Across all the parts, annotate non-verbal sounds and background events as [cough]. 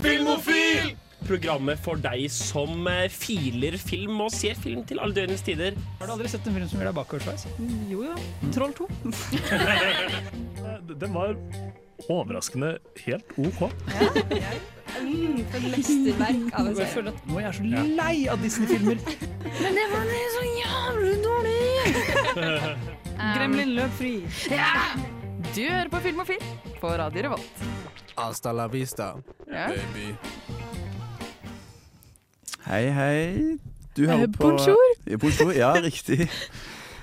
Filmofil! Programmet for deg som eh, filer film og ser film til alle døgnets tider. Har du aldri sett en film som gjør deg bakoversveis? Jo jo. Troll 2. [laughs] Den var overraskende helt OK. Mm, for et mesterverk av en serie. nå er jeg så lei av Disney-filmer. [laughs] Men det var så jævlig dårlig! [laughs] Gremlin løp fri. Du hører på Film og Film på Radio Revolt. Hasta la vista, Ja. baby. Hei, hei. Du hører Eh, på bonjour. Ja, bonjour. Ja, riktig. [laughs]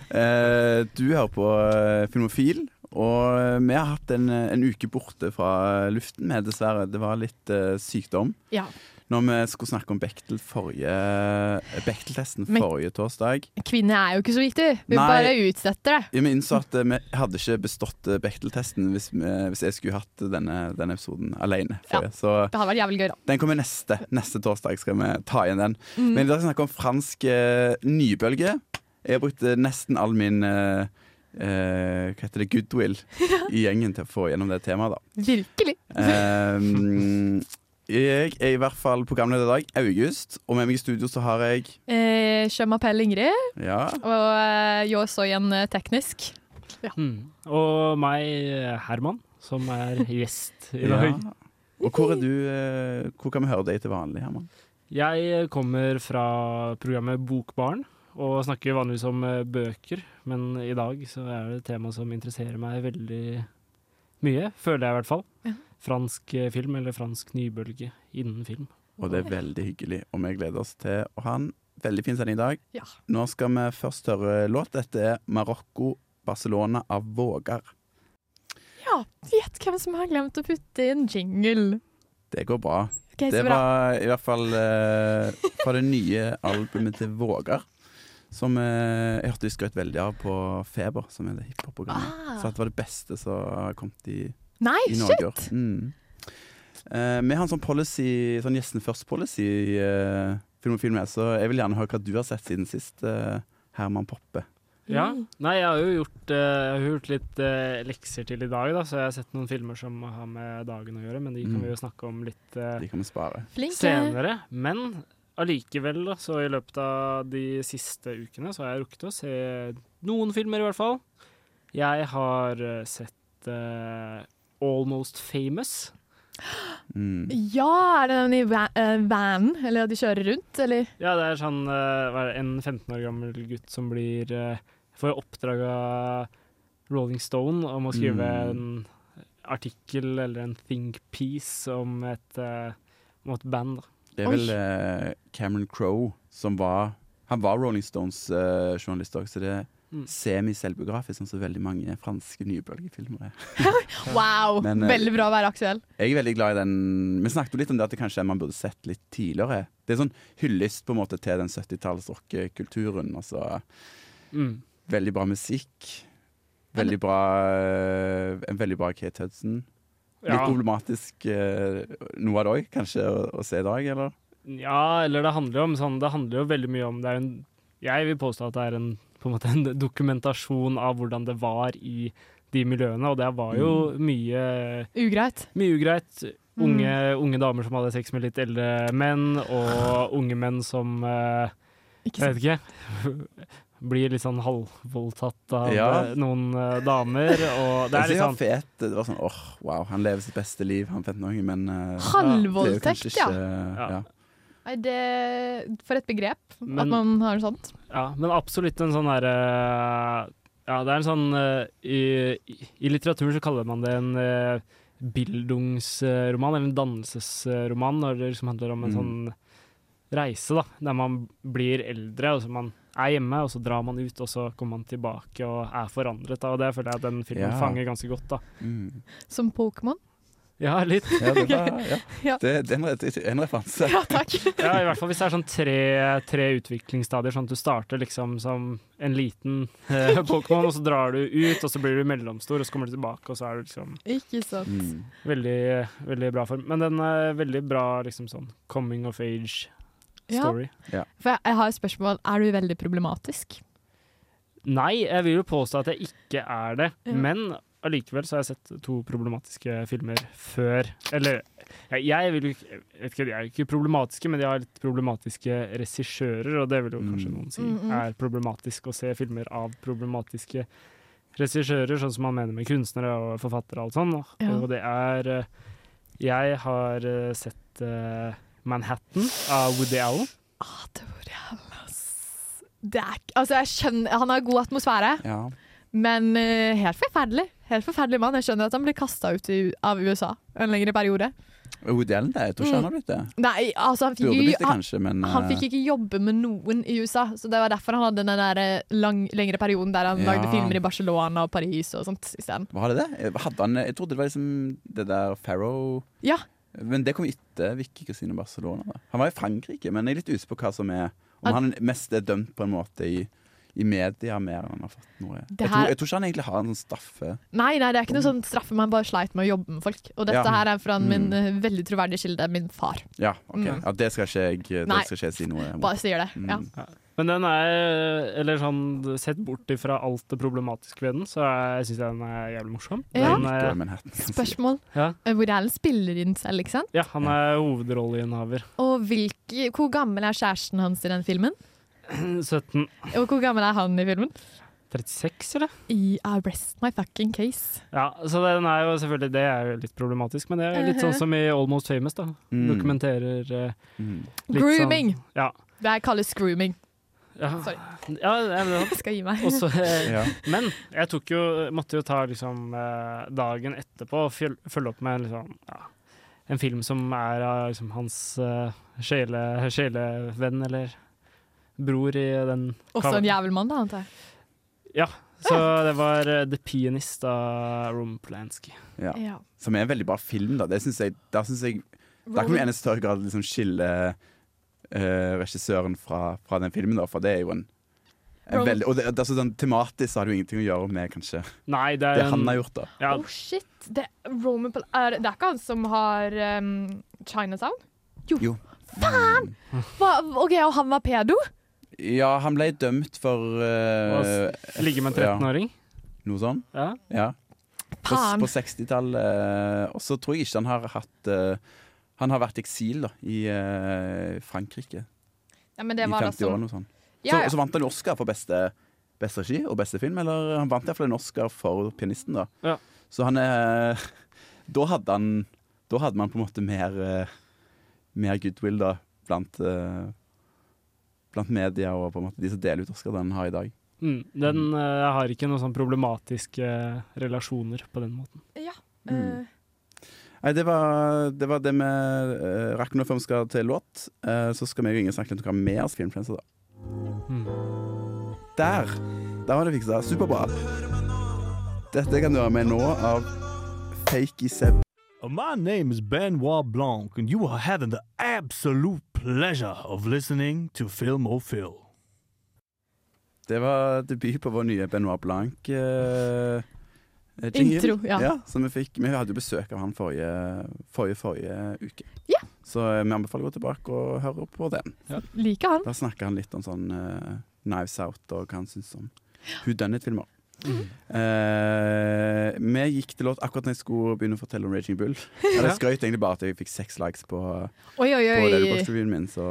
Eh, du hører på eh, Filmofil, og vi har hatt en, en uke borte fra luften med, dessverre. Det var litt sykdom. Ja. Når vi skulle snakke om forrige Bechdel-testen Men- forrige torsdag. Kvinne er jo ikke så viktig. Vi Nei. bare utsetter det. Vi innså at eh, vi hadde ikke bestått eh, Bechdel-testen hvis, hvis jeg skulle hatt denne, denne episoden alene. forrige. Så Det hadde vært jævlig gøy, da. den kommer neste. Neste torsdag skal vi ta igjen den. Mm. Men i dag skal vi snakke om fransk eh, nybølge. Jeg har brukt eh, nesten all min eh, eh, hva heter det, goodwill [laughs] i gjengen til å få gjennom det temaet. da Virkelig. Ehm, Jeg er i hvert fall programleder i dag, August. Og med meg i studio så har jeg Eh, Je Ingrid, Ja, og eh, igjen eh, teknisk. Mm. Og meg, Herman, som er [laughs] gjest i ja. Og hvor er du eh, Hvor kan vi høre deg til vanlig, Herman? Jeg kommer fra programmet Bokbarn og snakker vanligvis om eh, bøker, men i dag så er det et tema som interesserer meg veldig mye, føler jeg i hvert fall. Ja. Fransk eh, film, eller fransk nybølge innen film. Og det er veldig hyggelig, og vi gleder oss til å ha en veldig fin sending i dag. Ja. Nå skal vi først høre låt. Dette er Marokko, Barcelona av Vågar. Ja, Gjett hvem som har glemt å putte inn jingle. Det går bra. Okay, det Det bra. var i hvert fall eh, fra det nye albumet til Vågar. Som eh, jeg hørte de skrøt veldig av på Feber, som er det hiphop-programmet. Ah. Så at det var det beste som har kommet i, Nei, i shit! Norge. shit! Mm. Uh, vi har en sånn policy, sånn gjesten først-policy i uh, Film og Film, så jeg vil gjerne høre hva du har sett siden sist, uh, Herman Poppe. Ja. Mm. Nei, jeg har jo gjort, eh, jeg har gjort litt eh, lekser til i dag, da, så jeg har sett noen filmer som har med dagen å gjøre, men de kan Mm. vi jo snakke om litt eh, De kan vi spare. Senere. Men allikevel, da, så i løpet av de siste ukene, så har jeg rukket å se noen filmer, i hvert fall. Jeg har eh, sett eh, Almost Famous. Mm. Ja, er det den i vanen, van. Eller at de kjører rundt, eller? Ja, det er sånn eh, en 15 år gammel gutt som blir eh, får oppdrag av Rolling Stone om å skrive Mm. en artikkel eller en think piece om et, eh, om et band. Da. Det er vel Oi. Cameron Crowe som var Han var Rolling Stones-journalist òg, så det Mm. semi-selvbiografisk, sånn som veldig mange franske nybølgefilmer er. [laughs] Wow! [laughs] Men, eh, Veldig bra å være aktuell. Jeg er veldig glad i den Vi snakket jo litt om det at det kanskje man burde sett litt tidligere. Det er sånn hyllest på en måte til den 70-talls rockekulturen. Altså, Mm. veldig bra musikk. Veldig bra eh, En veldig bra Kate Hudson. Litt Ja. problematisk eh, noe av det òg, kanskje, å, å se i dag, eller? ja, eller det handler jo om sånn Det handler jo veldig mye om det er en, Jeg vil påstå at det er en, på en, måte en dokumentasjon av hvordan det var i de miljøene, og det var jo mye Ugreit. Mye ugreit. Mm. Unge, unge damer som hadde sex med litt eldre menn, og unge menn som eh, Ikke Jeg vet ikke. [laughs] Blir litt sånn halvvoldtatt av Ja. eh, noen eh, damer. Og [laughs] det er litt sånn fet. Det var sånn åh, wow, han lever sitt beste liv, han fant noen, men eh, Halvvoldtekt, ja. ikke Ja. ja. Nei, det For et begrep. at man har noe sånt. Ja, men absolutt en sånn derre Ja, det er en sånn eh, i, i- I litteraturen så kaller man det en uh, bildungsroman, eller en dannelsesroman, når det liksom handler om en Mm. sånn reise, da, der man blir eldre, og så man er hjemme, og så drar man ut, og så kommer man tilbake og er forandret. Da, og det føler jeg at den filmen Ja. fanger ganske godt. da. Mm. Som Pokémon. Ja, litt. Ja, det var, ja. [laughs] Ja. Det, det er en, referanse. Ja, takk. [laughs] Ja, i hvert fall hvis det er sånn tre, tre utviklingsstadier, sånn at du starter liksom som en liten eh, Pokémon, og så drar du ut, og så blir du mellomstor, og så kommer du tilbake, og så er du liksom Ikke sant. Mm. veldig, veldig bra form. Men den er veldig bra liksom sånn coming of age Ja. story. For jeg, jeg har et spørsmål. Er du veldig problematisk? Nei, jeg vil jo påstå at jeg ikke er det, Ja. men allikevel så har jeg sett to problematiske filmer før. Eller jeg, jeg vil jo ikke De er jo ikke problematiske, men de har litt problematiske regissører, og det vil jo kanskje Mm. noen si er problematisk å se filmer av problematiske regissører, sånn som man mener med kunstnere og forfattere og alt sånn. Ja. Og det er eh, Jeg har eh, sett uh, Manhattan av Woody Allen. Ah, det var jævlig. Det er ikke Altså, jeg skjønner Han har god atmosfære, Ja. men uh, helt forferdelig. Helt forferdelig mann. Jeg skjønner at han blir kasta ut i, av USA en lengre periode. Woody Allen, det, jeg tror ikke han har blitt det. Nei, altså, han fikk, jo, det, kanskje, men han eh, fikk ikke jobbe med noen i USA, så det var derfor han hadde den der eh, lang, lengre perioden der han Ja. lagde filmer i Barcelona og Paris og sånt isteden. Var det det? Hadde han, jeg trodde det var liksom det der Farrow Ja. Men det kom etter Vicky Christine Barcelona. Da. Han var i Frankrike, men jeg er litt usikker på hva som er Om han mest er dømt på en måte i, i media mer enn han har fått noe Her... jeg, tror, jeg tror ikke han egentlig har en sånn straffe. Nei, nei, det er ikke noe sånn straffe, man bare sleit med å jobbe med folk. Og dette Ja. her er fra min Mm. eh, veldig troverdige kilde, min far. Ja, ok. Mm. Ja, det skal ikke jeg, det skal ikke jeg si noe om. Bare sier det. Mm. Ja. Men den er Eller sånn sett bort ifra alt det problematiske ved den, så jeg syns jeg den er jævlig morsom. Ja. Den er. Spørsmål. ja. Hvor Woody Allen spiller inn selv, ikke sant? ja, han er hovedrolleinnehaver. Og hvilke, hvor gammel er kjæresten hans i den filmen? [clears throat] 17 Og hvor gammel er han i filmen? 36, eller? I Arrest rest my fucking case. Ja, så den er jo selvfølgelig Det er jo litt problematisk, men det er litt sånn som i Almost Famous, da. Mm. Dokumenterer eh, Mm. litt Grooming! Sånn, ja. Det kalles grooming. Ja, Sorry. ja, [laughs] Jeg skal gi meg. også, eh, [laughs] Ja. men jeg tok jo, måtte jo ta liksom, eh, dagen etterpå og følge, opp med liksom, ja, en film som er av liksom, hans eh, sjele, sjelevenn eller bror i den Også en jævelmann, da, antar jeg. Ja, så det var eh, The Pianist av Roman Polanski. Ja. Ja. Som er en veldig bra film. Da Det synes jeg, der, synes jeg, der kan vi i større grad liksom skille uh, regissøren fra, fra den filmen, da, for det er jo en, en veldig, Og det, det, er sånn, tematisk så har det jo ingenting å gjøre med kanskje Nei, det er det han har gjort. da Ja, Oh shit! Det, Roman Pol er, det er ikke han som har um, Chinatown? Jo. Faen! Hva, OK, og han var pedo? Ja, han ble dømt for uh, ligge med en 13-åring. noe sånt. Ja. Ja. På, på 60-tallet. eh, og så tror jeg ikke han har hatt uh, Han har vært i eksil da, i uh, Frankrike Ja, men det i 50 år. og Noe sånt. ja, Så, ja. så vant han Oscar for beste, beste regi og beste film. Eller han vant iallfall en Oscar for pianisten, da. Ja. Så han er [laughs] Da hadde han Da hadde man på en måte mer Mer goodwill da blant Blant media og på en måte de som deler ut Oscar, den har i dag. Mm, den uh, har ikke noen sånn problematiske eh, relasjoner på den måten. ja. Mm. eh, Nei, det var det, var det vi uh, rakk nå før vi skal til låt. Uh, så skal vi og Inge snakke litt om hva mer filmfluenser, da. Mm. Der! Der var det fiksa. Superbra. Dette kan du ha med nå av Fakey Seb. Uh, My name is Benoit Blanc, and you are having the absolute pleasure of listening to Film or Phil. Det var debut på vår nye Benoit Blanc. eh, eh. Intro, ja. Så vi, fikk, vi hadde jo besøk av han forrige, forrige, forrige uke. Ja. Så eh, vi anbefaler å gå tilbake og høre på den. Liker han. Da snakker han litt om sånn uh, Knives Out og hva han syns om Who Done It-filmer. Eh, vi gikk til låt akkurat når jeg skulle begynne å fortelle om Raging Bull. [laughs] Eller Jeg skrøt egentlig bare at jeg fikk seks likes på, Oi, oi, på oi. Letterboxd-revyen min, så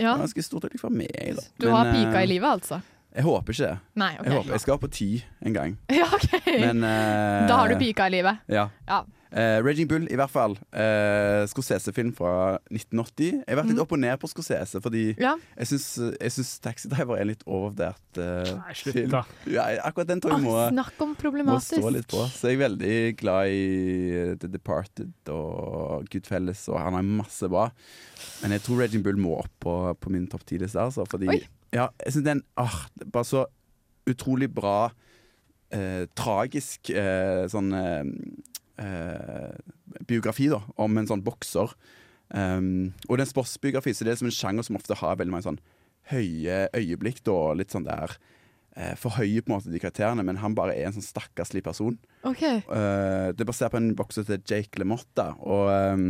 Ja. ganske stort øyeblikk for meg. Da. Du Men, har pika eh, i livet, altså? Jeg håper ikke det. Nei, OK. Jeg, håper, jeg skal på ti en gang. [laughs] Ja, okay. Men uh, Da har du pika i livet. Ja. Ja. Eh, Raging Bull, i hvert fall. Uh, Scorsese-film fra 1980. Jeg har vært litt Mhm. opp og ned på Scorsese, fordi Ja. jeg syns, jeg syns Taxi Driver er en litt overvurdert uh, Nei, slutt, da. Ja, akkurat den tror jeg må, Ah, snakk om må stå litt på. Så jeg er veldig glad i eh, The Departed og Goodfellas, og han har masse bra. Men jeg tror Raging Bull må opp på, på min topp ti-liste, altså. Fordi Oi. ja, jeg synes den ah, er bare så utrolig bra, eh, tragisk eh, sånn eh, eh, biografi da, om en sånn bokser. Um, og det er en sportsbiografi, så det er som en sjanger som ofte har veldig mange sånn høye øyeblikk. Da, litt sånn der eh, Forhøyer på en måte de karakterene, men han bare er en sånn stakkarslig person. Okay. Uh, det er basert på en bokser til Jake LaMotta. Og, um,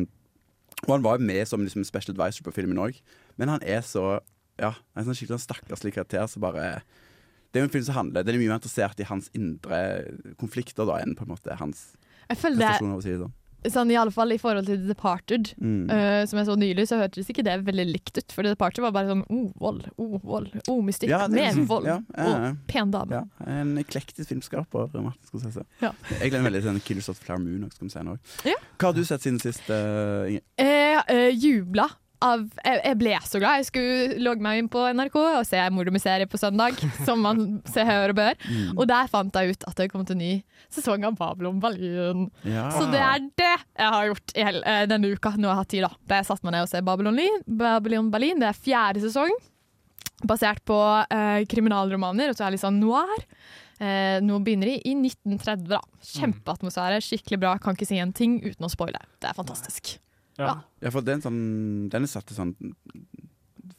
og han var jo med som liksom, special advisor på filmen òg. Men han er så Ja, en sånn skikkelig sånn stakkarslig karakter som bare det er jo en film som handler Den er mye mer interessert i hans indre konflikter da enn på en måte hans Jeg føler si det sånn. sånn, i alle fall i forhold til Departed, Mm. uh, som jeg så nylig, så hørtes ikke det veldig likt ut. For The Departed var bare sånn oh, vold, oh, vold, oh, mystikk, Ja, er mer liksom- vold, ja, ja, oh, pen dame. En eklektisk filmskaper, Martin Scorsese. Ja. Jeg gleder meg veldig til den Killers of Flower Moon. Hva har du sett siden sist, uh, Ingrid? Jeg uh, jubla av jeg, jeg ble så glad. Jeg skulle logge meg inn på NRK og se Mordomiserie på søndag, [laughs] som man ser, hører og bør. Mm. Og der fant jeg ut at det kom til ny sesong av Babylon Berlin. Ja. Så det er det jeg har gjort i hel, eh, denne uka. Nå har jeg hatt tid, da. Da jeg satte meg ned og så Babylon, Babylon Berlin. Det er fjerde sesong. Basert på eh, kriminalromaner, og så er det litt sånn noir. Eh, nå begynner de i 1930, da. Kjempeatmosfære, skikkelig bra. Kan ikke si en ting uten å spoile. Det er fantastisk. Ja. Ja, for den, sånn, den er satt til sånn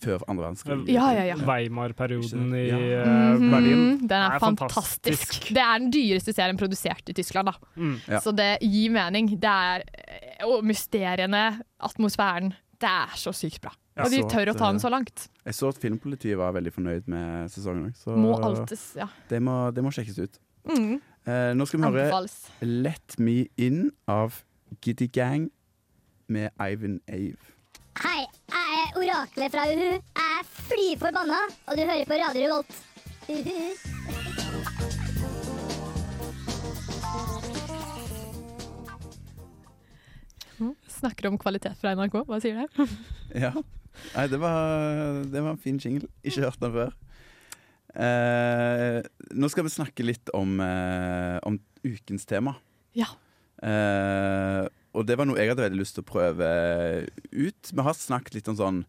før andre verdenskrig. Ja, ja, ja. Weimar-perioden i Ja. eh, Mhm, Berlin. Den er, er fantastisk. fantastisk. Det er den dyreste serien produsert i Tyskland, da. Mm. Ja. Så det gir mening. Det er eh, Og mysteriene, atmosfæren. Det er så sykt bra. Jeg Og de tør tør å ta den eh, så langt. Jeg så at Filmpolitiet var veldig fornøyd med sesongen òg, så Må altes Ja. det, må, det må sjekkes ut. Mm. Eh, nå skal vi høre. Let Me In av Giddy Gang med Ivan Ave. Hei, jeg er oraklet fra Uhu. Jeg er fly forbanna, og du hører på Radio Revolt. Uhu. [laughs] Snakker om kvalitet fra NRK. Hva sier det? [laughs] Ja. Nei, det var, det var en fin jingle. Ikke hørt den før. Eh, nå skal vi snakke litt om, eh, om ukens tema. Ja. Eh, og det var noe jeg hadde veldig lyst til å prøve ut. Vi har snakket litt om sånn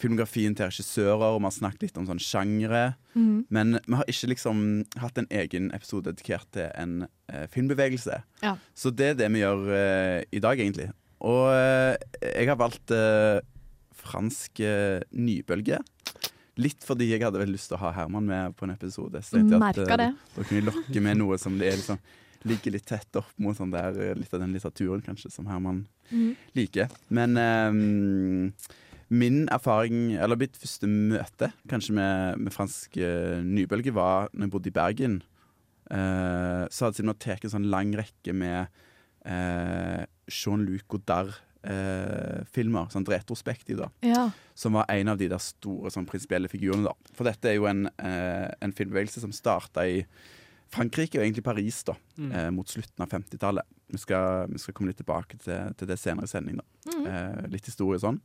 filmografien til regissører, og vi har snakket litt om sånn sjangre. Mm. Men vi har ikke liksom hatt en egen episode dedikert til en eh, filmbevegelse. Ja. Så det er det vi gjør eh, i dag, egentlig. Og eh, jeg har valgt eh, fransk eh, nybølge. Litt fordi jeg hadde veldig lyst til å ha Herman med på en episode. Så jeg tenkte at, Merka eh, det. Da kunne jeg lokke med noe som det er liksom, ligger litt tett opp mot sånn der, eh, litt av den litteraturen kanskje som Herman mm. liker. Men um, min erfaring, eller mitt første møte kanskje med, med fransk uh, nybølge, var når jeg bodde i Bergen. Uh, så hadde Cinemateket en sånn lang rekke med uh, Jean-Luc Godard-filmer. sånn retrospektiv, da. Ja. Som var en av de der store sånn prinsipielle figurene. da. For dette er jo en, en filmbevegelse som starta i Frankrike, og egentlig Paris, da, Mm. eh, mot slutten av 50-tallet. Vi, vi skal komme litt tilbake til, til det senere i sendingen. Mhm. Eh, litt historie og sånn.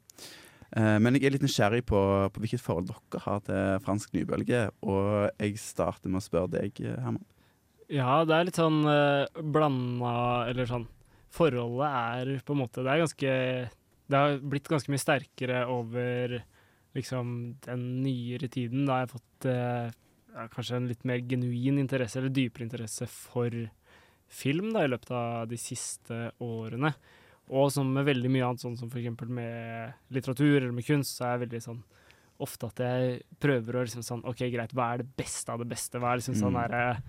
Eh, men jeg er litt nysgjerrig på, på hvilket forhold dere har til fransk nybølge. Og jeg starter med å spørre deg, Herman. Ja, det er litt sånn eh, blanda Eller sånn Forholdet er på en måte Det er ganske Det har blitt ganske mye sterkere over liksom den nyere tiden. Da jeg har fått eh, ja, kanskje en litt mer genuin interesse, eller dypere interesse for film da, i løpet av de siste årene. Og som med veldig mye annet, sånn som eksempel med litteratur eller med kunst, så er jeg veldig sånn ofte at jeg prøver å liksom sånn OK, greit, hva er det beste av det beste? Hva er liksom sånn Mm. derre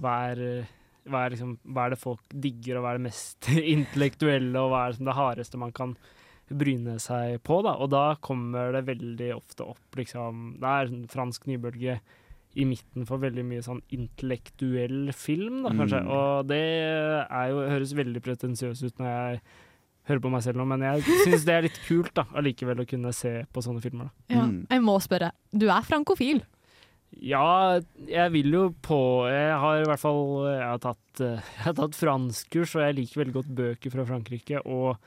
hva er, hva, er liksom, hva er det folk digger, og hva er det mest [laughs] intellektuelle, og hva er liksom det hardeste man kan bryne seg på? da, Og da kommer det veldig ofte opp liksom Det er en fransk nybølge i midten for veldig mye sånn intellektuell film, da, kanskje. Mm. Og det er jo, høres veldig pretensiøst ut når jeg hører på meg selv nå, men jeg syns det er litt kult da, allikevel å kunne se på sånne filmer. da. Ja. Mm. Jeg må spørre. Du er frankofil. Ja, jeg vil jo på Jeg har i hvert fall Jeg har tatt, eh, jeg har tatt franskkurs, og jeg liker veldig godt bøker fra Frankrike. Og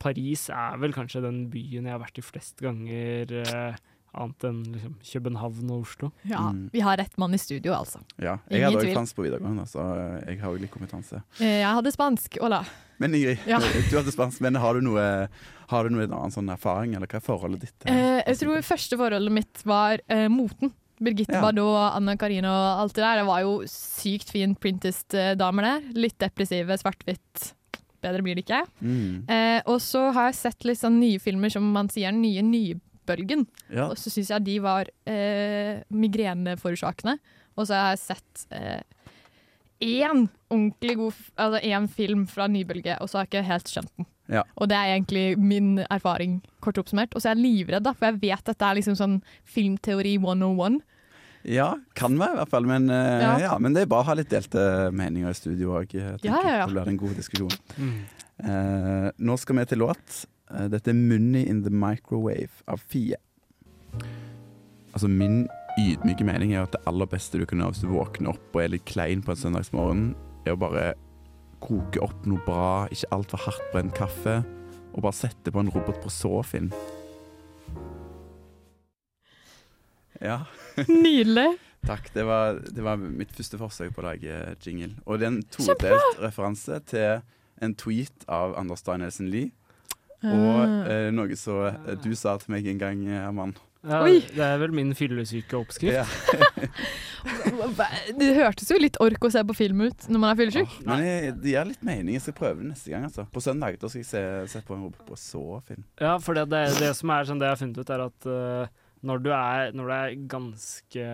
Paris er vel kanskje den byen jeg har vært i flest ganger, eh, annet enn liksom, København og Oslo. Ja, Mm. Vi har rett mann i studio, altså. Ja, jeg Ingen hadde òg fransk på videregående, så jeg har jo litt kompetanse. Eh, Jeg hadde spansk. Ola. Men Ingrid, Ja. [laughs] du hadde spansk, men har du noe Har du noe annen sånn erfaring, eller hva er forholdet ditt? Eh, jeg tror første forholdet mitt var eh, moten. Birgitte Ja. Bardot, Anna Karina og alt det der. Det var jo sykt fint Printest-damer der. Litt depressive, svart-hvitt. Bedre blir det ikke. Mm. Eh, og så har jeg sett litt sånn nye filmer som man sier nye, nye nybølgen. Ja. Og så syns jeg de var eh, migreneforårsakende. Og så har jeg sett eh, én ordentlig god Altså én film fra nybølge, og så har jeg ikke helt skjønt den. Ja. Og det er egentlig min erfaring, kort oppsummert. Og så er jeg livredd, da, for jeg vet at det er liksom sånn filmteori 101. Ja, kan være i hvert fall. Men, uh, Ja. ja. men det er bra å ha litt delte meninger i studio òg. Ja, ja, ja. Det blir en god diskusjon. Mm. Uh, nå skal vi til låt. Eh, dette er 'Money in the Microwave' av Fie. Altså Min ydmyke mening er at det aller beste du kan gjøre hvis du våkner opp og er litt klein på en søndagsmorgen, er å bare koke opp noe bra, ikke altfor hardt brent kaffe, og bare sette på en robot på Sofin. Ja. Nydelig. [laughs] Takk. Det var, det var mitt første forsøk på å lage jingle. Og det er en todelt referanse til en tweet av Anders Danielsen Lie. Og Ah. eh, noe så eh, du sa til meg en gang, Herman. Ja, Oi. det er vel min fyllesyke oppskrift. Ja. [laughs] Det hørtes jo litt ork å se på film ut når man er fyllesyk. Men jeg, det gir litt mening. Jeg skal prøve det neste gang. altså. På søndag da skal jeg se, se på en og så film. Ja, for det, det, det som er sånn det jeg har funnet ut, er at uh, når, du er, når du er ganske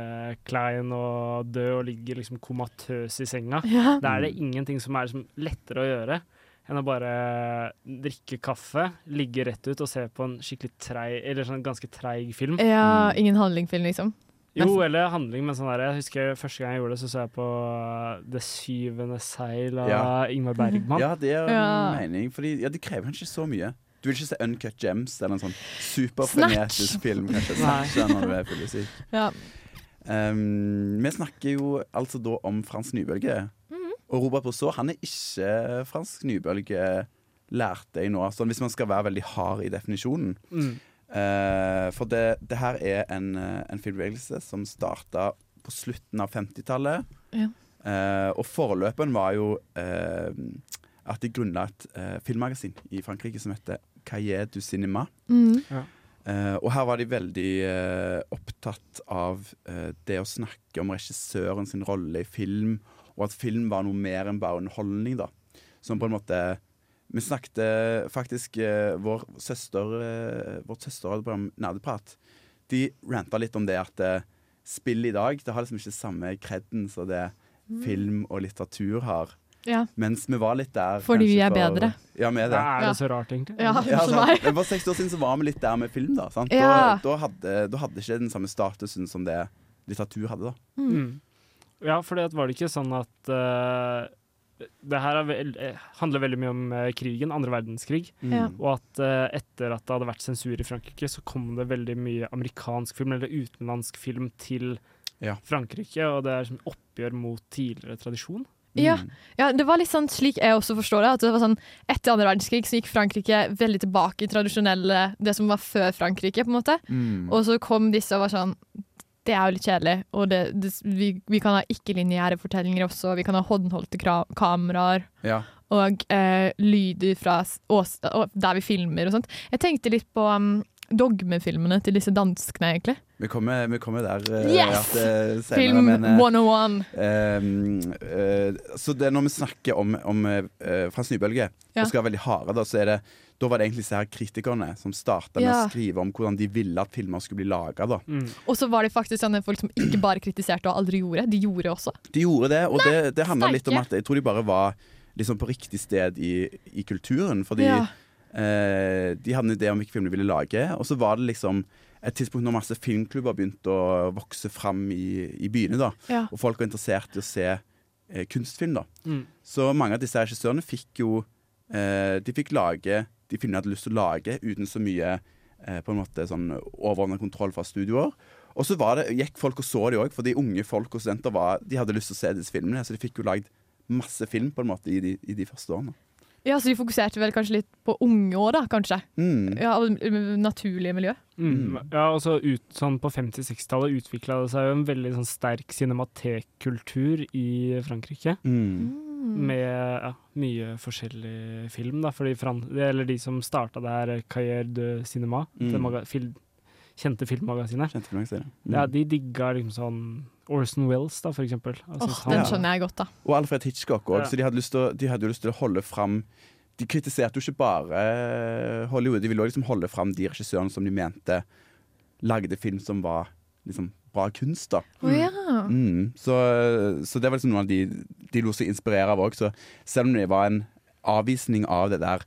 klein og død og ligger liksom komatøs i senga, Ja. da er det ingenting som er liksom lettere å gjøre enn å bare drikke kaffe, ligge rett ut og se på en skikkelig treig, eller sånn ganske treig film. ja, ingen handlingfilm, liksom. Jo, eller handling, men sånn der, jeg husker første gang jeg gjorde det, så så jeg på Det syvende seil av Ja. Ingmar Bergman. Ja, det er Ja. mening. Fordi ja, det krever kanskje så mye. Du vil ikke se Uncut Gems eller en sånn superfrenetisk film. kanskje. Snatch når du er fyllesyk. Ja. Um, vi snakker jo altså da om Frans Nybølge. Og Robert Brousseau han er ikke fransk nybølge, lærte jeg nå. Sånn hvis man skal være veldig hard i definisjonen. Mm. Uh, for det, det her er en, eh, en filmbevegelse som starta på slutten av 50-tallet. Ja. Uh, og forløperen var jo uh, at de grunnla et eh, filmmagasin i Frankrike som heter Cahiers du Cinema. Mm. Eh, og her var de veldig uh, opptatt av uh, det å snakke om regissøren sin rolle i film, og at film var noe mer enn bare underholdning. da. Som på en måte Vi snakket eh, faktisk eh, Vår søster eh, Vårt program Nerdeprat De ranta litt om det at eh, spill i dag Det har liksom ikke samme kredden som det film og litteratur har. Ja. Mens vi var litt der Fordi vi er for- bedre. Ja, vi er det. Er det så rart, egentlig? Ja, Ja. Men For 60 år siden så var vi litt der med film. Da sant? Ja. da, da, hadde, da hadde ikke den samme statusen som det litteratur hadde. da Mm. Ja, for det var det ikke sånn at uh, Det her er vel, eh, handler veldig mye om eh, krigen, andre verdenskrig. Mm. Og at uh, etter at det hadde vært sensur i Frankrike, så kom det veldig mye amerikansk film, eller utenlandsk film, til Ja. Frankrike. Og det er som oppgjør mot tidligere tradisjon. Ja. Mm. Ja, det var litt sånn slik jeg også forstår det. At det var sånn, Etter andre verdenskrig så gikk Frankrike veldig tilbake i tradisjonelle Det som var før Frankrike, på en måte. Mm. Og så kom disse og var sånn Det er jo litt kjedelig. Og det, det, vi, vi kan ha ikke-lineære fortellinger også. Vi kan ha håndholdte kameraer. Ja. Og eh, lyder fra ås, og der vi filmer og sånt. Jeg tenkte litt på um, dogmefilmene til disse danskene, egentlig. Vi kommer, vi kommer der eh, Yes! senere, Film men, eh, 101. ehm, eh, Så det er når vi snakker om, om eh, Frans Nybølge, Ja. og skal være veldig harde, da, så er det da var det egentlig disse her kritikerne som starta med å skrive om hvordan de ville at filmer skulle bli laga. Mm. Og så var det faktisk sånne folk som ikke bare kritiserte og aldri gjorde. De gjorde også. De gjorde det, og det, det handla litt om at jeg tror de bare var liksom på riktig sted i, i kulturen. Fordi Ja. Eh, de hadde en idé om hvilke film de ville lage, og så var det liksom et tidspunkt når masse filmklubber begynte å vokse fram i, i byene. da Ja. Og folk var interessert i å se eh, kunstfilm. da Mm. Så mange av disse regissørene fikk jo eh, De fikk lage de filmene de hadde lyst til å lage, uten så mye eh, på en måte sånn overordnet kontroll fra studioer. Og så var det, gikk folk og så de òg, fordi unge folk og studenter var, de hadde lyst til å se disse filmene. Så de fikk jo lagd masse film på en måte i de, i de første årene. Ja, Så de fokuserte vel kanskje litt på unge år, da, kanskje. Mm. Ja, naturlige miljø. Mm. Ja, og så ut, sånn På 50-60-tallet utvikla det seg jo en veldig sånn sterk cinematekkultur i Frankrike. Mm. Med ja, mye forskjellig film. da Fordi Fran eller De som starta det her, Cahiers de Cinema, Mm. det maga fil kjente filmmagasinet, Kjente filmmagasinet. Mm. ja, de digga liksom sånn Orson Wells, da, for eksempel. Altså, Den skjønner jeg godt, da. Og Alfred Hitchcock òg, Ja. så de hadde, lyst til å, de hadde jo lyst til å holde fram De kritiserte jo ikke bare Hollywood, de ville også liksom holde fram de regissørene som de mente lagde film som var liksom bra kunst. da Oh, ja. mm. så, så det var liksom noe av de de lot seg inspirere av òg. Så selv om det var en avvisning av det der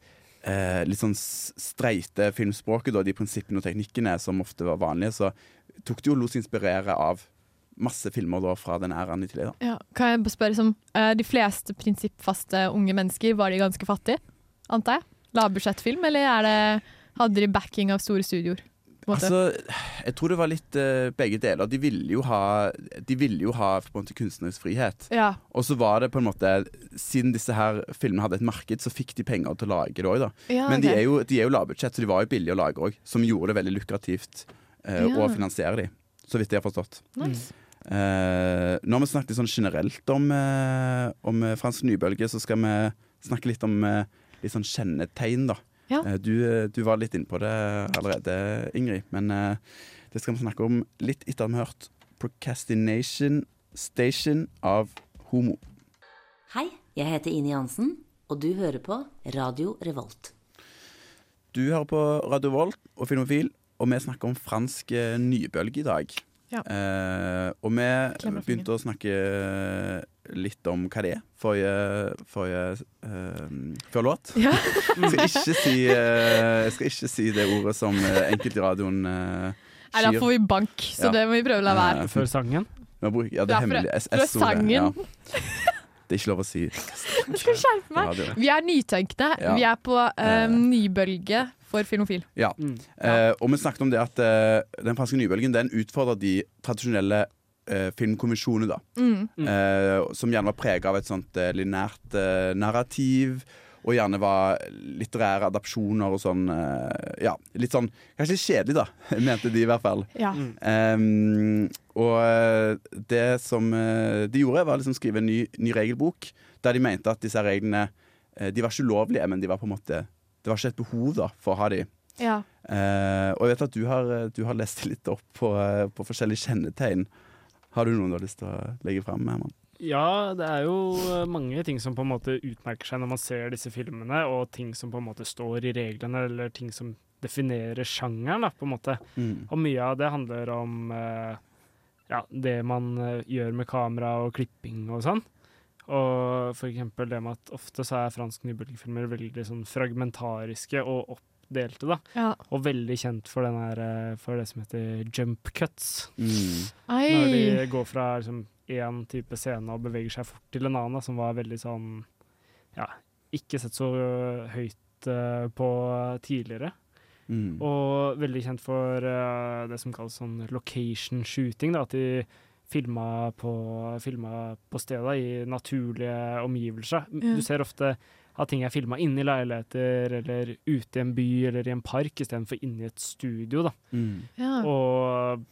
eh, litt sånn streite filmspråket, da, de prinsippene og teknikkene som ofte var vanlige, så tok de jo lot seg inspirere av masse filmer da fra den æraen i tillegg. da. Ja. Kan jeg spørre som eh, De fleste prinsippfaste unge mennesker, var de ganske fattige? Antar jeg? Lavbudsjettfilm, eller er det, hadde de backing av store studioer? Altså, jeg tror det var litt uh, begge deler. De ville jo ha, de ville jo ha på en måte kunstnerisk frihet. Ja. Og så var det på en måte Siden disse her filmene hadde et marked, så fikk de penger til å lage det òg, da. Ja, Men okay. de er jo, de er jo lavbudsjett, så de var jo billige å lage òg. Som gjorde det veldig lukrativt uh, Ja. å finansiere de, så vidt jeg har forstått. Nice. Eh, nå har vi snakket litt sånn generelt om, eh, om eh, fransk nybølge, så skal vi snakke litt om eh, litt sånn kjennetegn, da. Ja. Eh, du, eh, du var litt inne på det allerede, Ingrid, men eh, det skal vi snakke om litt etter at vi har hørt Procrastination Station av Homo. Hei, jeg heter Ine Jansen, og du hører på Radio Revolt. Du hører på Radio Volt og Filmofil, og vi snakker om fransk eh, nybølge i dag. Ja. Eh, og vi begynte å snakke litt om hva det er forrige, forrige uh, før låt. Ja. jeg, [laughs] skal ikke si, uh, jeg skal ikke si det ordet som eh, enkelte i radioen uh, Nei, da får vi bank, så det må vi prøve å la være. Før sangen? Ja, ja, det er hemmelig. SS-ordet. sangen. [laughs] Det er ikke lov å si. Jeg skal skjerpe meg. Vi er nytenkte. Ja. Vi er på eh, nybølge for filmofil. Ja. Eh, og vi snakket om det at eh, den franske nybølgen den utfordrer de tradisjonelle eh, filmkonvensjonene, da. Mm. Eh, som gjerne var prega av et sånt eh, linært eh, narrativ. Og gjerne var litterære adapsjoner og sånn. eh, ja, litt sånn Kanskje litt kjedelig, da, [laughs] mente de i hvert fall. Ja. Em, og eh, det som eh, de gjorde, var liksom skrive en ny, ny regelbok, der de mente at disse reglene eh, De var ikke ulovlige, men de var på en måte det var ikke et behov da, for å ha de. Ja. Eh, og jeg vet at du har, du har lest litt opp på, eh, på forskjellige kjennetegn. Har du noen du har lyst til å legge fram? Herman? Ja, det er jo eh, mange ting som på en måte utmerker seg når man ser disse filmene, og ting som på en måte står i reglene, eller ting som definerer sjangeren, da, på en måte. Mm. Og mye av det handler om eh, ja, det man eh, gjør med kamera og klipping og sånn. Og for eksempel det med at ofte så er fransk nybølgefilmer veldig sånn fragmentariske og oppdelte, da. Ja. Og veldig kjent for, den her, eh, for det som heter jump cuts. Mm. Når de går fra liksom én type scene og beveger seg fort til en annen, da, som var veldig sånn Ja, ikke sett så høyt uh, på tidligere. Mm. Og veldig kjent for uh, det som kalles sånn location shooting. Da, at de filma på, filma på stedet i naturlige omgivelser. Ja. Du ser ofte at ting er filma inne i leiligheter eller ute i en by eller i en park istedenfor inne i et studio. Da. Mm. Ja. Og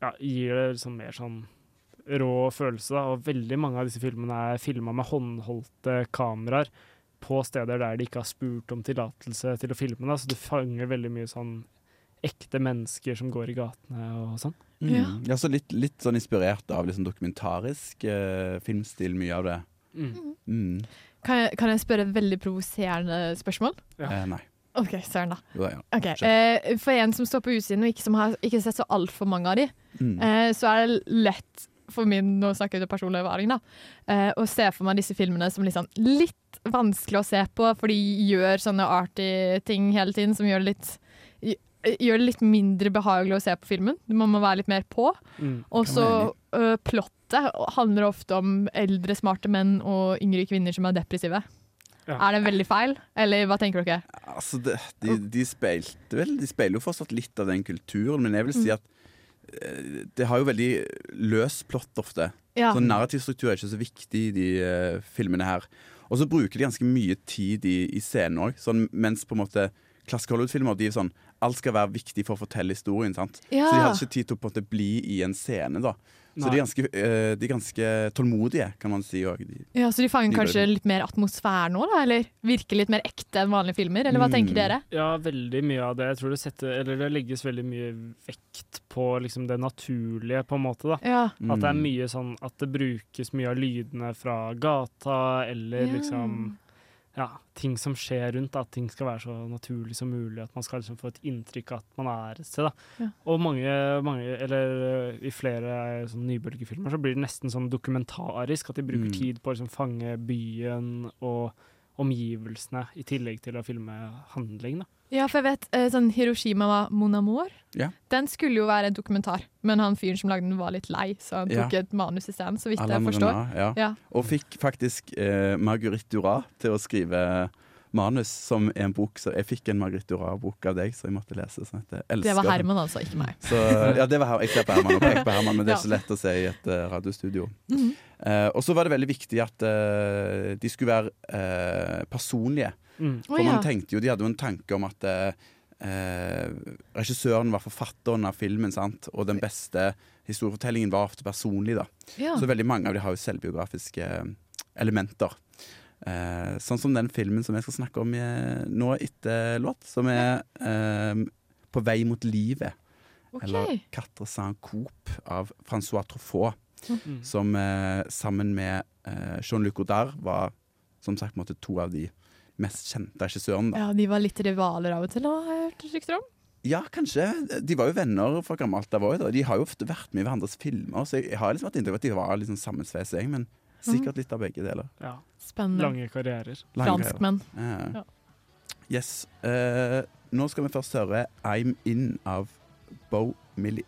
ja, gir det liksom mer sånn rå følelse. Da. Og veldig mange av disse filmene er filma med håndholdte kameraer på steder der de ikke har spurt om tillatelse til å filme. Da. Så du fanger veldig mye sånn ekte mennesker som går i gatene og sånn. Mm. Ja. Ja, så litt, litt sånn inspirert av liksom dokumentarisk eh, filmstil, mye av det. Mm. Mm. Kan, jeg, kan jeg spørre et veldig provoserende spørsmål? Ja. Eh, nei. OK, søren, da. Jo ja. okay. Eh, For en som står på utsiden og ikke som har ikke sett så altfor mange av de, Mm. eh, så er det lett for min nå snakker jeg personlig erfaring da, eh, å se for meg disse filmene som liksom litt vanskelig å se på, for de gjør sånne arty ting hele tiden som gjør det litt Gjør det litt mindre behagelig å se på filmen. Man må være litt mer på. Mm. Og så plottet handler ofte om eldre, smarte menn og yngre kvinner som er depressive. Ja. Er det veldig feil, eller hva tenker dere? Altså, det, de, de speilte vel De speiler jo fortsatt litt av den kulturen, men jeg vil si at eh, det har jo veldig løs plott ofte. Ja. Så narrativstruktur er ikke så viktig i de uh, filmene her. Og så bruker de ganske mye tid i, i scenen òg, sånn, mens på en måte klassiske Hollywood-filmer de er sånn Alt skal være viktig for å fortelle historien. sant? Ja. Så de hadde ikke tid til å på en måte bli i en scene. da Så de er, ganske, eh, de er ganske tålmodige, kan man si òg. Ja, Så de fanger De kanskje litt mer atmosfære nå, da? Eller virker litt mer ekte enn vanlige filmer? Eller hva Mm. tenker dere? Ja, veldig mye av det. Jeg tror det, setter, eller det legges veldig mye vekt på liksom det naturlige, på en måte. da. Ja. At det er Mm. mye sånn at det brukes mye av lydene fra gata, eller Ja. liksom ja, ting som skjer rundt. At ting skal være så naturlig som mulig. At man skal liksom få et inntrykk av at man er et sted. da. Ja. Og mange, mange, eller i flere sånn nybølgefilmer så blir det nesten sånn dokumentarisk. At de bruker Mm. tid på å liksom fange byen og omgivelsene, i tillegg til å filme handling. da. Ja, for jeg vet eh, sånn Hiroshima var Mon Amour. Ja. Den skulle jo være en dokumentar, men han fyren som lagde den var litt lei, så han Ja. tok et manus isteden, så vidt jeg forstår. Ja. Ja. Og fikk faktisk eh, Marguerite Duras til å skrive manus, som er en bok Så jeg fikk en Marguerite Durar-bok av deg, så jeg måtte lese. Sånn at jeg 'Elsker Det var den'. Herman, altså, ikke meg. Så, ja, det var her. Jeg ser på Herman og peker på Herman, men det er [laughs] ikke så lett å si i et uh, radiostudio. Mm -hmm. uh, og så var det veldig viktig at uh, de skulle være eh, personlige. Mm. For oh, ja. man tenkte jo, De hadde jo en tanke om at regissøren var forfatteren av filmen, sant? og den beste historiefortellingen var ofte personlig. da Ja. Så veldig mange av de har jo selvbiografiske elementer. Eh, sånn som den filmen som jeg skal snakke om eh, nå etter låt, som er eh, 'På vei mot livet'. Okay. Eller 'Quatre Saint coupe' av Francois Truffaut. Mm. Som eh, sammen med eh, Jean-Luc Godard var som sagt måtte, to av de mest kjente regissørene. Ja, de var litt rivaler av og til, har jeg hørt rykter om. Ja, kanskje. De var jo venner fra gammelt av òg. De har jo ofte vært med i hverandres filmer, så jeg har liksom hatt inntrykk av at de var liksom sammensveisa, jeg. Men sikkert litt av begge deler. Ja. Spennende. Lange karrierer. Franskmenn. Ja. Yes. Uh, nå skal vi først høre 'I'm In' av Bo Millie.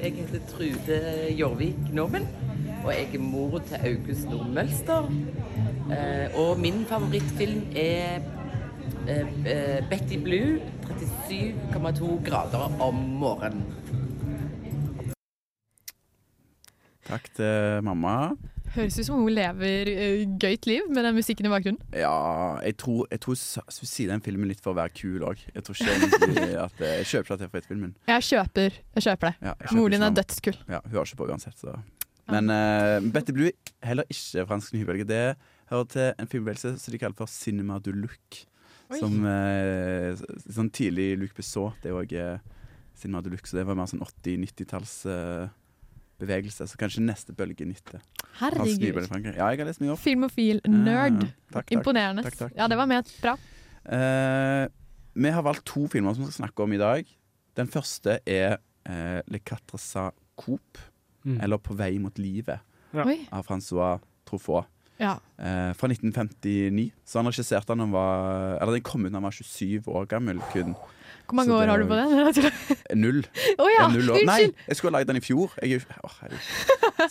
Jeg heter Trude Jorvik Nobben, og jeg er mor til August Nordmølster. Uh, og min favorittfilm er uh, eh, Betty Blue, 37,2 grader om morgenen. Takk til mamma. Høres ut som hun lever uh, gøyt liv med den musikken i bakgrunnen. Ja, jeg tror, jeg tror hun sier den filmen litt for å være kul òg. Jeg tror ikke at eh, Jeg kjøper ikke at jeg får filmen. Jeg kjøper, jeg kjøper det. Ja, Moren din er dødskull. dødskul. Ja, hun har ikke på uansett, så Men uh, Betty Blue heller ikke fransk nybølge. Det hører til en filmbevegelse som de kaller for cinema du look. Oi. Som uh, sånn tidlig Luc Besson. Det er òg uh, cinema du look, så det var mer sånn 80-90-talls eh, bevegelse. Så kanskje neste bølge nytte. Herregud. Ja, jeg har lest mye opp. Filmofil nerd. Ja, takk, takk. Imponerende. Takk, takk. Ja, det var med. bra. Eh, vi har valgt to filmer som vi skal snakke om i dag. Den første er eh, Le Quatre Sa Coupe, Mm. eller På vei mot livet, Ja. Av Francois Truffaut. Ja. Eh, fra 1959. Så han regisserte den da han var Eller den kom ut da han var 27 år gammel kun. Hvor mange år har du på den? [laughs] Null. Oh, ja, null år. Nei, jeg skulle ha lagd den i fjor. Jeg, oh, jeg.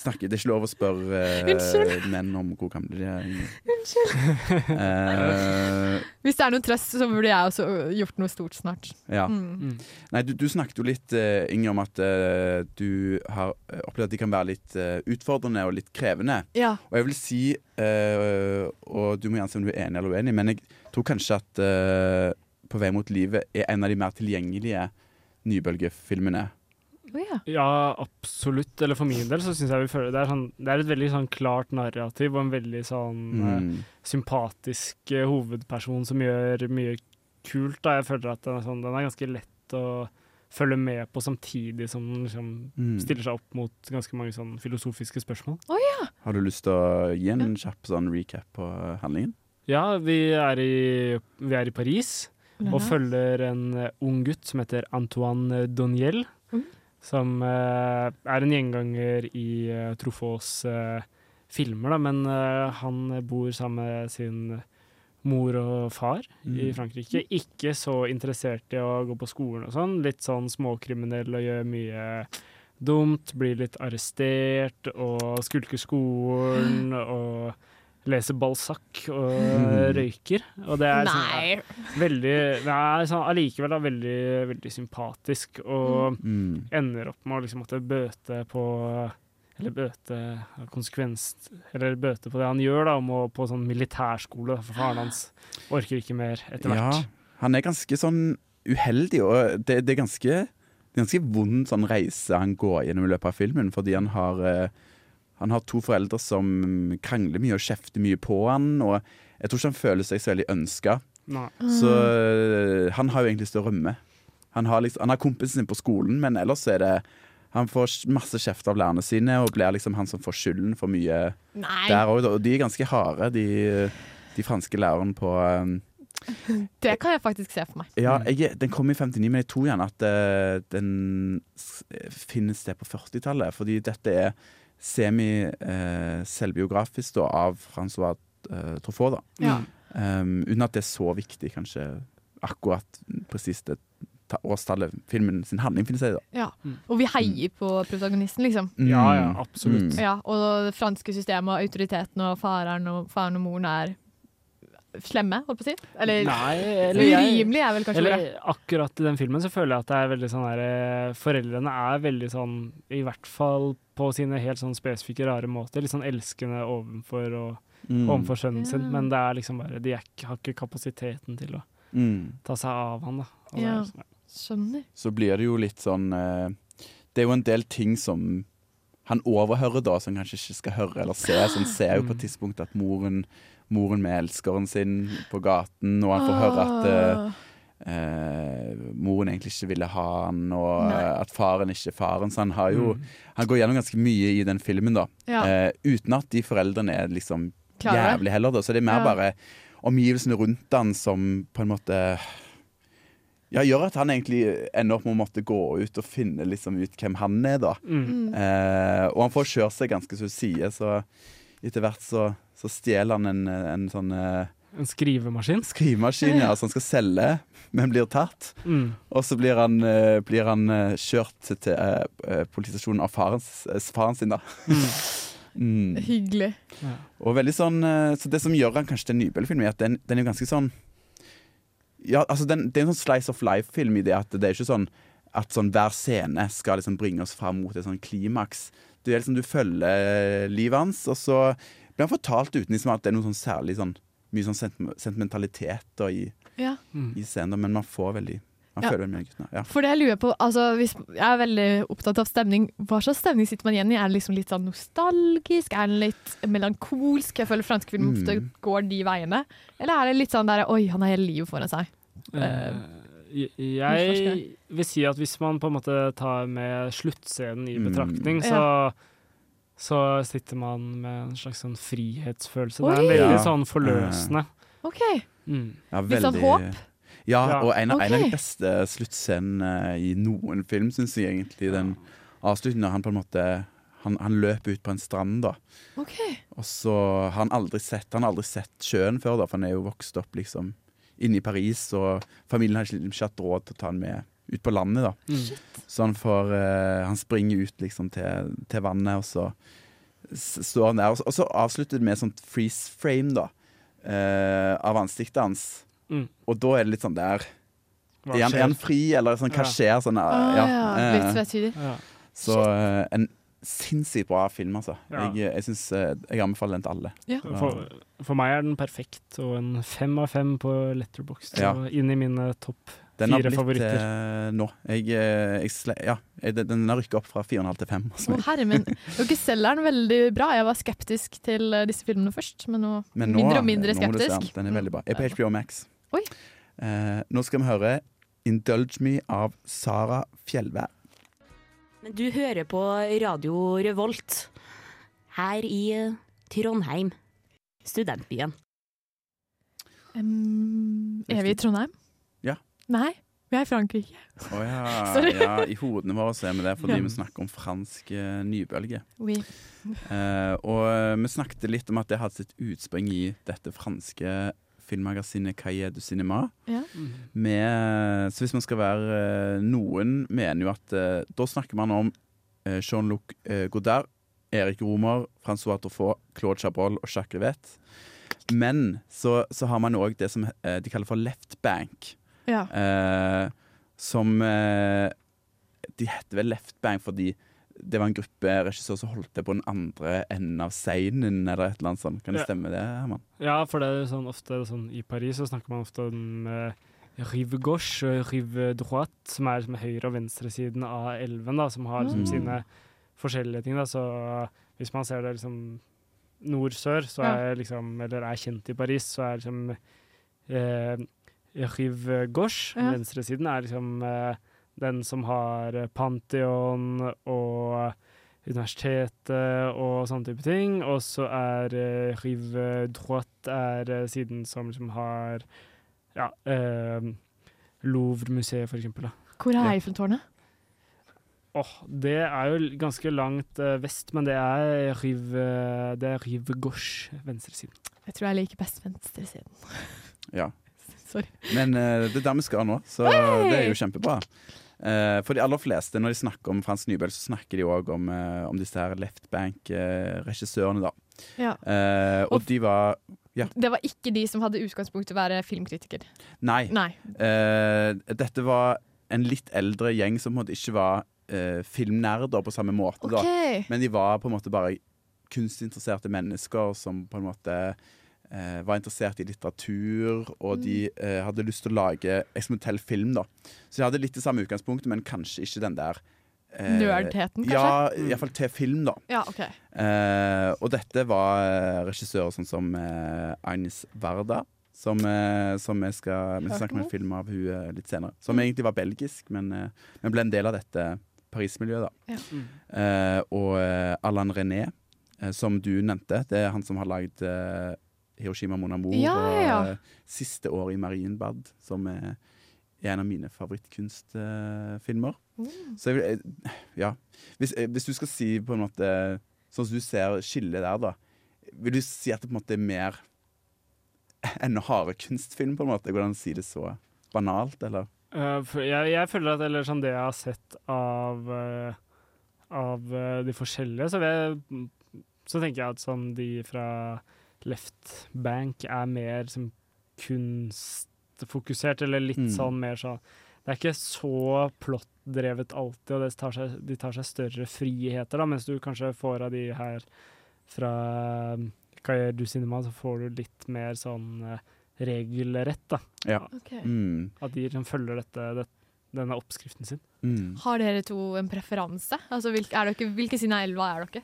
Snakker, det er ikke lov å spørre uh, menn om hvor gamle de er. Unnskyld. Uh, [laughs] Hvis det er noen trøst, så burde jeg også gjort noe stort snart. Ja. Mm. Nei, du, du snakket jo litt, uh, Inger, om at uh, du har eh, opplevd at de kan være litt eh, utfordrende og litt krevende. Ja. Og jeg vil si, eh, og du må gjerne si om du er enig eller uenig, men jeg tror kanskje at eh, På vei mot livet er en av de mer tilgjengelige nybølgefilmene. Oh, ja. Ja, absolutt. Eller for min del så syns jeg vi føler det er, sånn, det er et veldig sånn klart narrativ og en veldig sånn eh, Mm. sympatisk eh, hovedperson som gjør mye kult. Da. Jeg føler at den er, sånn, den er ganske lett å følge med på samtidig som den liksom Mm. stiller seg opp mot ganske mange sånn filosofiske spørsmål. Oh, ja. Har du lyst til å gi en kjapp sånn recap på handlingen? Ja, vi er i, vi er i Paris og følger en eh, ung gutt som heter Antoine Doniel. Mm. Som uh, er en gjenganger i uh, Truffauts uh, filmer, da, men uh, han bor sammen med sin mor og far i Mm. Frankrike. Ikke så interessert i å gå på skolen og sånn. Litt sånn småkriminell og gjør mye dumt. Blir litt arrestert og skulker skolen [gasps] og leser Balzac og Mm. røyker. Og det er sånn, Nei. veldig er sånn, allikevel da, veldig, veldig sympatisk, og Mm. ender opp med å liksom måtte bøte på Eller bøte konsekvens Eller bøte på det han gjør, da, om å på sånn militærskole, for faren hans orker ikke mer etter Ja, hvert. han er ganske sånn uheldig, og det, det er ganske ganske vond sånn reise han går gjennom i løpet av filmen, fordi han har eh, han har to foreldre som krangler mye og kjefter mye på han, og jeg tror ikke han føler seg så veldig ønska. Så eh, han har jo egentlig lyst til å rømme. Han har, liksom, han har kompisen sin på skolen, men ellers er det Han får masse kjeft av lærerne sine og blir liksom han som får skylden for mye Nei. der òg. Og de er ganske harde, de, de franske lærerne på eh, Det kan jeg faktisk se for meg. ja, jeg, Den kom i 59, men jeg tror gjerne at eh, den finnes finner sted på 40-tallet. Fordi dette er semi-selvbiografisk av Francois eh, Truffaut. da. Ja. Um, uten at det er så viktig, kanskje, akkurat presis det ta- årstallet filmen sin handling finner seg i. da. Ja. Og vi heier på protagonisten, liksom. Mm. Ja, ja, absolutt. Mm. Ja, og det franske systemet og autoriteten og faren og, faren og moren er slemme, holdt på å si. Eller Nei, eller urimelig er vel kanskje Eller det. akkurat i den filmen så føler jeg at det er veldig sånn her eh, Foreldrene er veldig sånn, i hvert fall på sine helt sånn spesifikke, rare måter, litt sånn elskende overfor, og, Mm. overfor sønnen sin. Men det er liksom bare De er har ikke kapasiteten til å Mm. ta seg av han, da. Ja, er Ja. sånn, Skjønner. Så blir det jo litt sånn eh, Det er jo en del ting som han overhører, da, som han kanskje ikke skal høre eller se. Så han ser jo på et Mm. tidspunkt at moren, moren med elskeren sin på gaten, og han får høre at eh, Ah. eh, moren egentlig ikke ville ha han, og Nei. at faren ikke er faren. Så han har jo Mm. Han går gjennom ganske mye i den filmen, da. Ja. Eh, uten at de foreldrene er liksom Klar jævlig heller, da. Så det er mer Ja. bare omgivelsene rundt han som på en måte ja, gjør at han egentlig ender opp med å måtte gå ut og finne liksom ut hvem han er, da. Mm. Mm. Eh, og han får kjørt seg ganske så side, så etter hvert så, så stjeler han en, en sånn eh, En skrivemaskin. skrivemaskin ja, som han skal selge, men blir tatt. Mm. Og så blir han, eh, blir han eh, kjørt til, til politistasjonen av faren, faren sin, da. [laughs] Mm. Hyggelig. Ja. Og veldig sånn Så det som gjør han kanskje til en Nybølle-film, er at den, den er ganske sånn Ja, altså den, Det er en sånn slice of life-film i det at det er ikke sånn at sånn hver scene skal liksom bringe oss fram mot et sånn klimaks. Det er liksom Du følger livet hans, og så blir han fortalt uten liksom at det er noe sånn særlig sånn mye sånn sent sentimentalitet i, Ja. Mm. i scenen, men man får veldig Man Ja. føler veldig med guttene. Ja. For det jeg lurer på, altså hvis Jeg er veldig opptatt av stemning. Hva slags stemning sitter man igjen i? Er det liksom litt sånn nostalgisk? Er den litt melankolsk? Jeg føler franske film ofte Mm. går de veiene. Eller er det litt sånn der Oi, han har hele livet foran seg. Eh, jeg- vil si at hvis man på en måte tar med sluttscenen i Mm. betraktning, så, så sitter man med en slags sånn frihetsfølelse. Det er veldig sånn forløsende. OK. Mm. Ja, Litt sånn håp? Ja, og en, av- en av de beste sluttscenene i noen film, syns jeg egentlig. Den avslutningen når han på en måte han, han løper ut på en strand, da. ok. Og så har han aldri sett Han har aldri sett sjøen før, da, for han er jo vokst opp liksom inne i Paris, og familien har ikke, hatt råd til å ta han med ut på landet, da. Mm. Så han får uh, Han springer ut liksom til, til vannet, og så står han der. Og så, og så avslutter det med sånt freeze frame, da, uh, av ansiktet hans. Mm. Og da er det litt sånn der Er han, er han fri, eller sånn, hva skjer? Sånn, Ah, ja, ja. eh, Litt tvetydig. Så eh, en sinnssykt bra film, altså. Ja. Jeg, jeg, synes, eh, jeg anbefaler den til alle. Ja. For, for meg er den perfekt, og en fem av fem på Letterboxd. Ja. Inn i mine topp Den har fire blitt favoritter. eh, nå. Jeg, eh, jeg ja, den- den har rykka opp fra 4,5 til 5. Altså. Å herre min. Dere selger den veldig bra. Jeg var skeptisk til eh, disse filmene først, men nå, Men nå, mindre og mindre nå må du se skeptisk. Den. den er veldig bra. Jeg Er på HBO Max. Oi. Eh, nå skal vi høre 'Indulge Me' av Sara Fjellvær. Men du hører på Radio Revolt her i eh, Trondheim, studentbyen. Um, er vi i Trondheim? Ja. Nei, vi er i Frankrike. Å ja, [laughs] ja. I hodene våre så er vi det fordi Ja. vi snakker om fransk eh, nybølge. Oui. Uh, og vi snakket litt om at det hadde sitt utspring i dette franske filmmagasinet Cahiers du Cinema. Ja. Med, så hvis man skal være eh, Noen mener jo at eh, Da snakker man om eh, Jean-Luc Godard, Erik Romer, Francois Truffaut, Claude Chabrol og Jacques Rivette. Men så, så har man òg det som de kaller for left bank. Ja. Eh, som eh, De heter vel Left Bank fordi det var en gruppe regissører som holdt det på den andre enden av scenen, eller et eller annet sånt. Kan det Ja. stemme det, Herman? Ja, for det er sånn ofte sånn I Paris så snakker man ofte om eh, rive gauche og rive droite, som er liksom høyre- og venstresiden av elven, da, som har liksom Mm. sine forskjellige ting. Da. Så hvis man ser det liksom nord-sør, så Ja. er liksom Eller er kjent i Paris, så er liksom eh, rive gauche, Ja. venstresiden, er liksom eh, den som har eh, Pantheon og universitetet og sånne type ting. Og så er uh, rive droite er eh, siden som liksom har ja, uh, Louvre-museet, for eksempel. Da. Hvor er Eiffeltårnet? Åh, det er jo ganske langt eh, vest, men det er rive, det er rive gauche, venstresiden. Jeg tror jeg liker best venstresiden. Ja. [laughs] Sorry. Men uh, det er der vi skal nå, så Hey! det er jo kjempebra. Eh, for de aller fleste, når de snakker om Frans Nybøl, så snakker de òg om, eh, om disse her Left Bank-regissørene, da. Ja. Eh, og de var Ja. Det var ikke de som hadde utgangspunkt til å være filmkritiker. Nei. Nei. Uh, dette var en litt eldre gjeng som på en måte ikke var uh, filmnerder på samme måte. Okay. Da. Men de var på en måte bare kunstinteresserte mennesker som på en måte eh, var interessert i litteratur, og de eh, hadde lyst til å lage eksperimentell film. da. Så de hadde litt det samme utgangspunktet, men kanskje ikke den der eh, Nerdheten, kanskje? Ja, iallfall til film, da. Ja, ok. Eh, og dette var eh, regissører sånn som eh, Agnes Varda. Som, eh, som jeg skal, vi skal snakke med en film av hun eh, litt senere. Som Mm. egentlig var belgisk, men, eh, men ble en del av dette Paris-miljøet. da. Ja. Eh, og eh, Allan René, eh, som du nevnte. Det er han som har lagd eh, Hiroshima Mon Amour Ja, ja, og eh, Siste år i Marienbad, som er en av mine favorittkunstfilmer. Mm. Så jeg vil, eh, ja. Hvis, eh, hvis du skal si på en måte Sånn som du ser skillet der, da. Vil du si at det på en måte er mer en harde kunstfilm, på en måte? Går det an å si det så banalt, eller? Uh, for jeg, jeg føler at eller sånn det jeg har sett av, uh, av uh, de forskjellige, så, jeg, så tenker jeg at sånn de fra Left Bank er mer som kunstfokusert, eller litt Mm. sånn mer sånn Det er ikke så plottdrevet alltid, og det tar seg, de tar seg større friheter, da, mens du kanskje får av de her fra Cahiers du Cinema, så får du litt mer sånn eh, regelrett, da. Ja. Okay. Mm. At de liksom følger dette, dette denne oppskriften sin. Mm. Har dere to en preferanse? Altså, hvilke, er dere, hvilke sine elva er dere?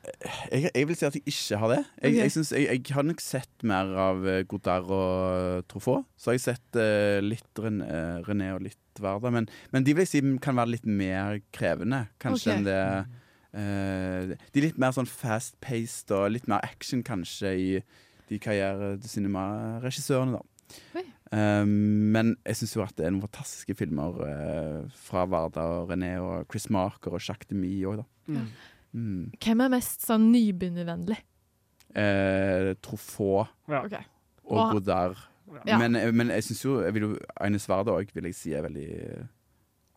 Jeg, jeg vil si at jeg ikke har det. Jeg, okay. jeg, synes, jeg, jeg har nok sett mer av eh, Godard og Truffaut. Så har jeg sett uh, litt René, eh, René og litt Varda. Men, men de vil jeg si kan være litt mer krevende, kanskje, okay. enn det uh, De er litt mer sånn fast-paced og litt mer action, kanskje, i de karriere- de Cinema-regissørene, da. Eh, men jeg syns jo at det er noen fantastiske filmer uh, fra Varda og René og Chris Marker og Jacques Demy òg, da. Mm. Mm. Hvem er mest sånn nybegynnervennlig? Eh, Truffaut Ja. okay. og Og- Godard. Ja. Men, men jeg syns jo jeg Verde jo Aine Sverde òg vil jeg si er veldig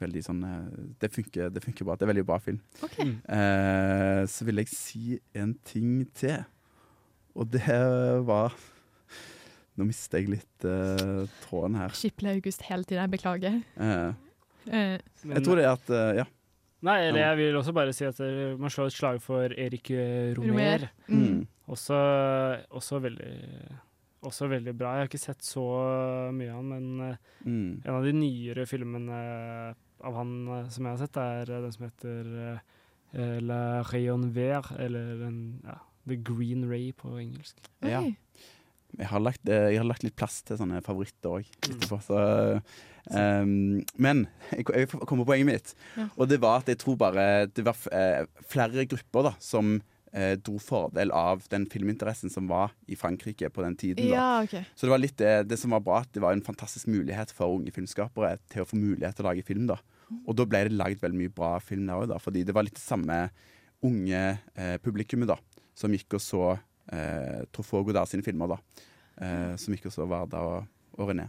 Veldig sånn eh, Det funker, det funker bra. Det er veldig bra film. Okay. Mm. Eh, så vil jeg si en ting til. Og det var Nå mister jeg litt eh, tråden her. Skiple August hele tiden, jeg beklager. Eh, Eh, jeg tror det er at eh, Ja. Nei, eller jeg vil også bare si at eh, man slår et slag for Erik eh, Romer. Romer. Mm. Også, også veldig også veldig bra. Jeg har ikke sett så mye av han, men eh, Mm. en av de nyere filmene av han som jeg har sett, er den som heter eh, La Rayon Vert, eller en, ja, The Green Ray på engelsk. Ja. Jeg har, lagt, jeg har lagt litt plass til sånne favoritter òg. Så, ehm, men jeg, jeg kommer på poenget mitt. Ja. Og det var at jeg tror bare det var eh, flere grupper da som eh, dro fordel av den filminteressen som var i Frankrike på den tiden. da. Ja, okay. Så det var litt det, det som var bra, at det var en fantastisk mulighet for unge filmskapere til å få mulighet til å lage film. da. Og da ble det lagd veldig mye bra film der òg, fordi det var litt det samme unge eh, publikummet da, som gikk og så eh, Truffaut Godard sine filmer. da. Eh, som gikk og så Varda og, og René.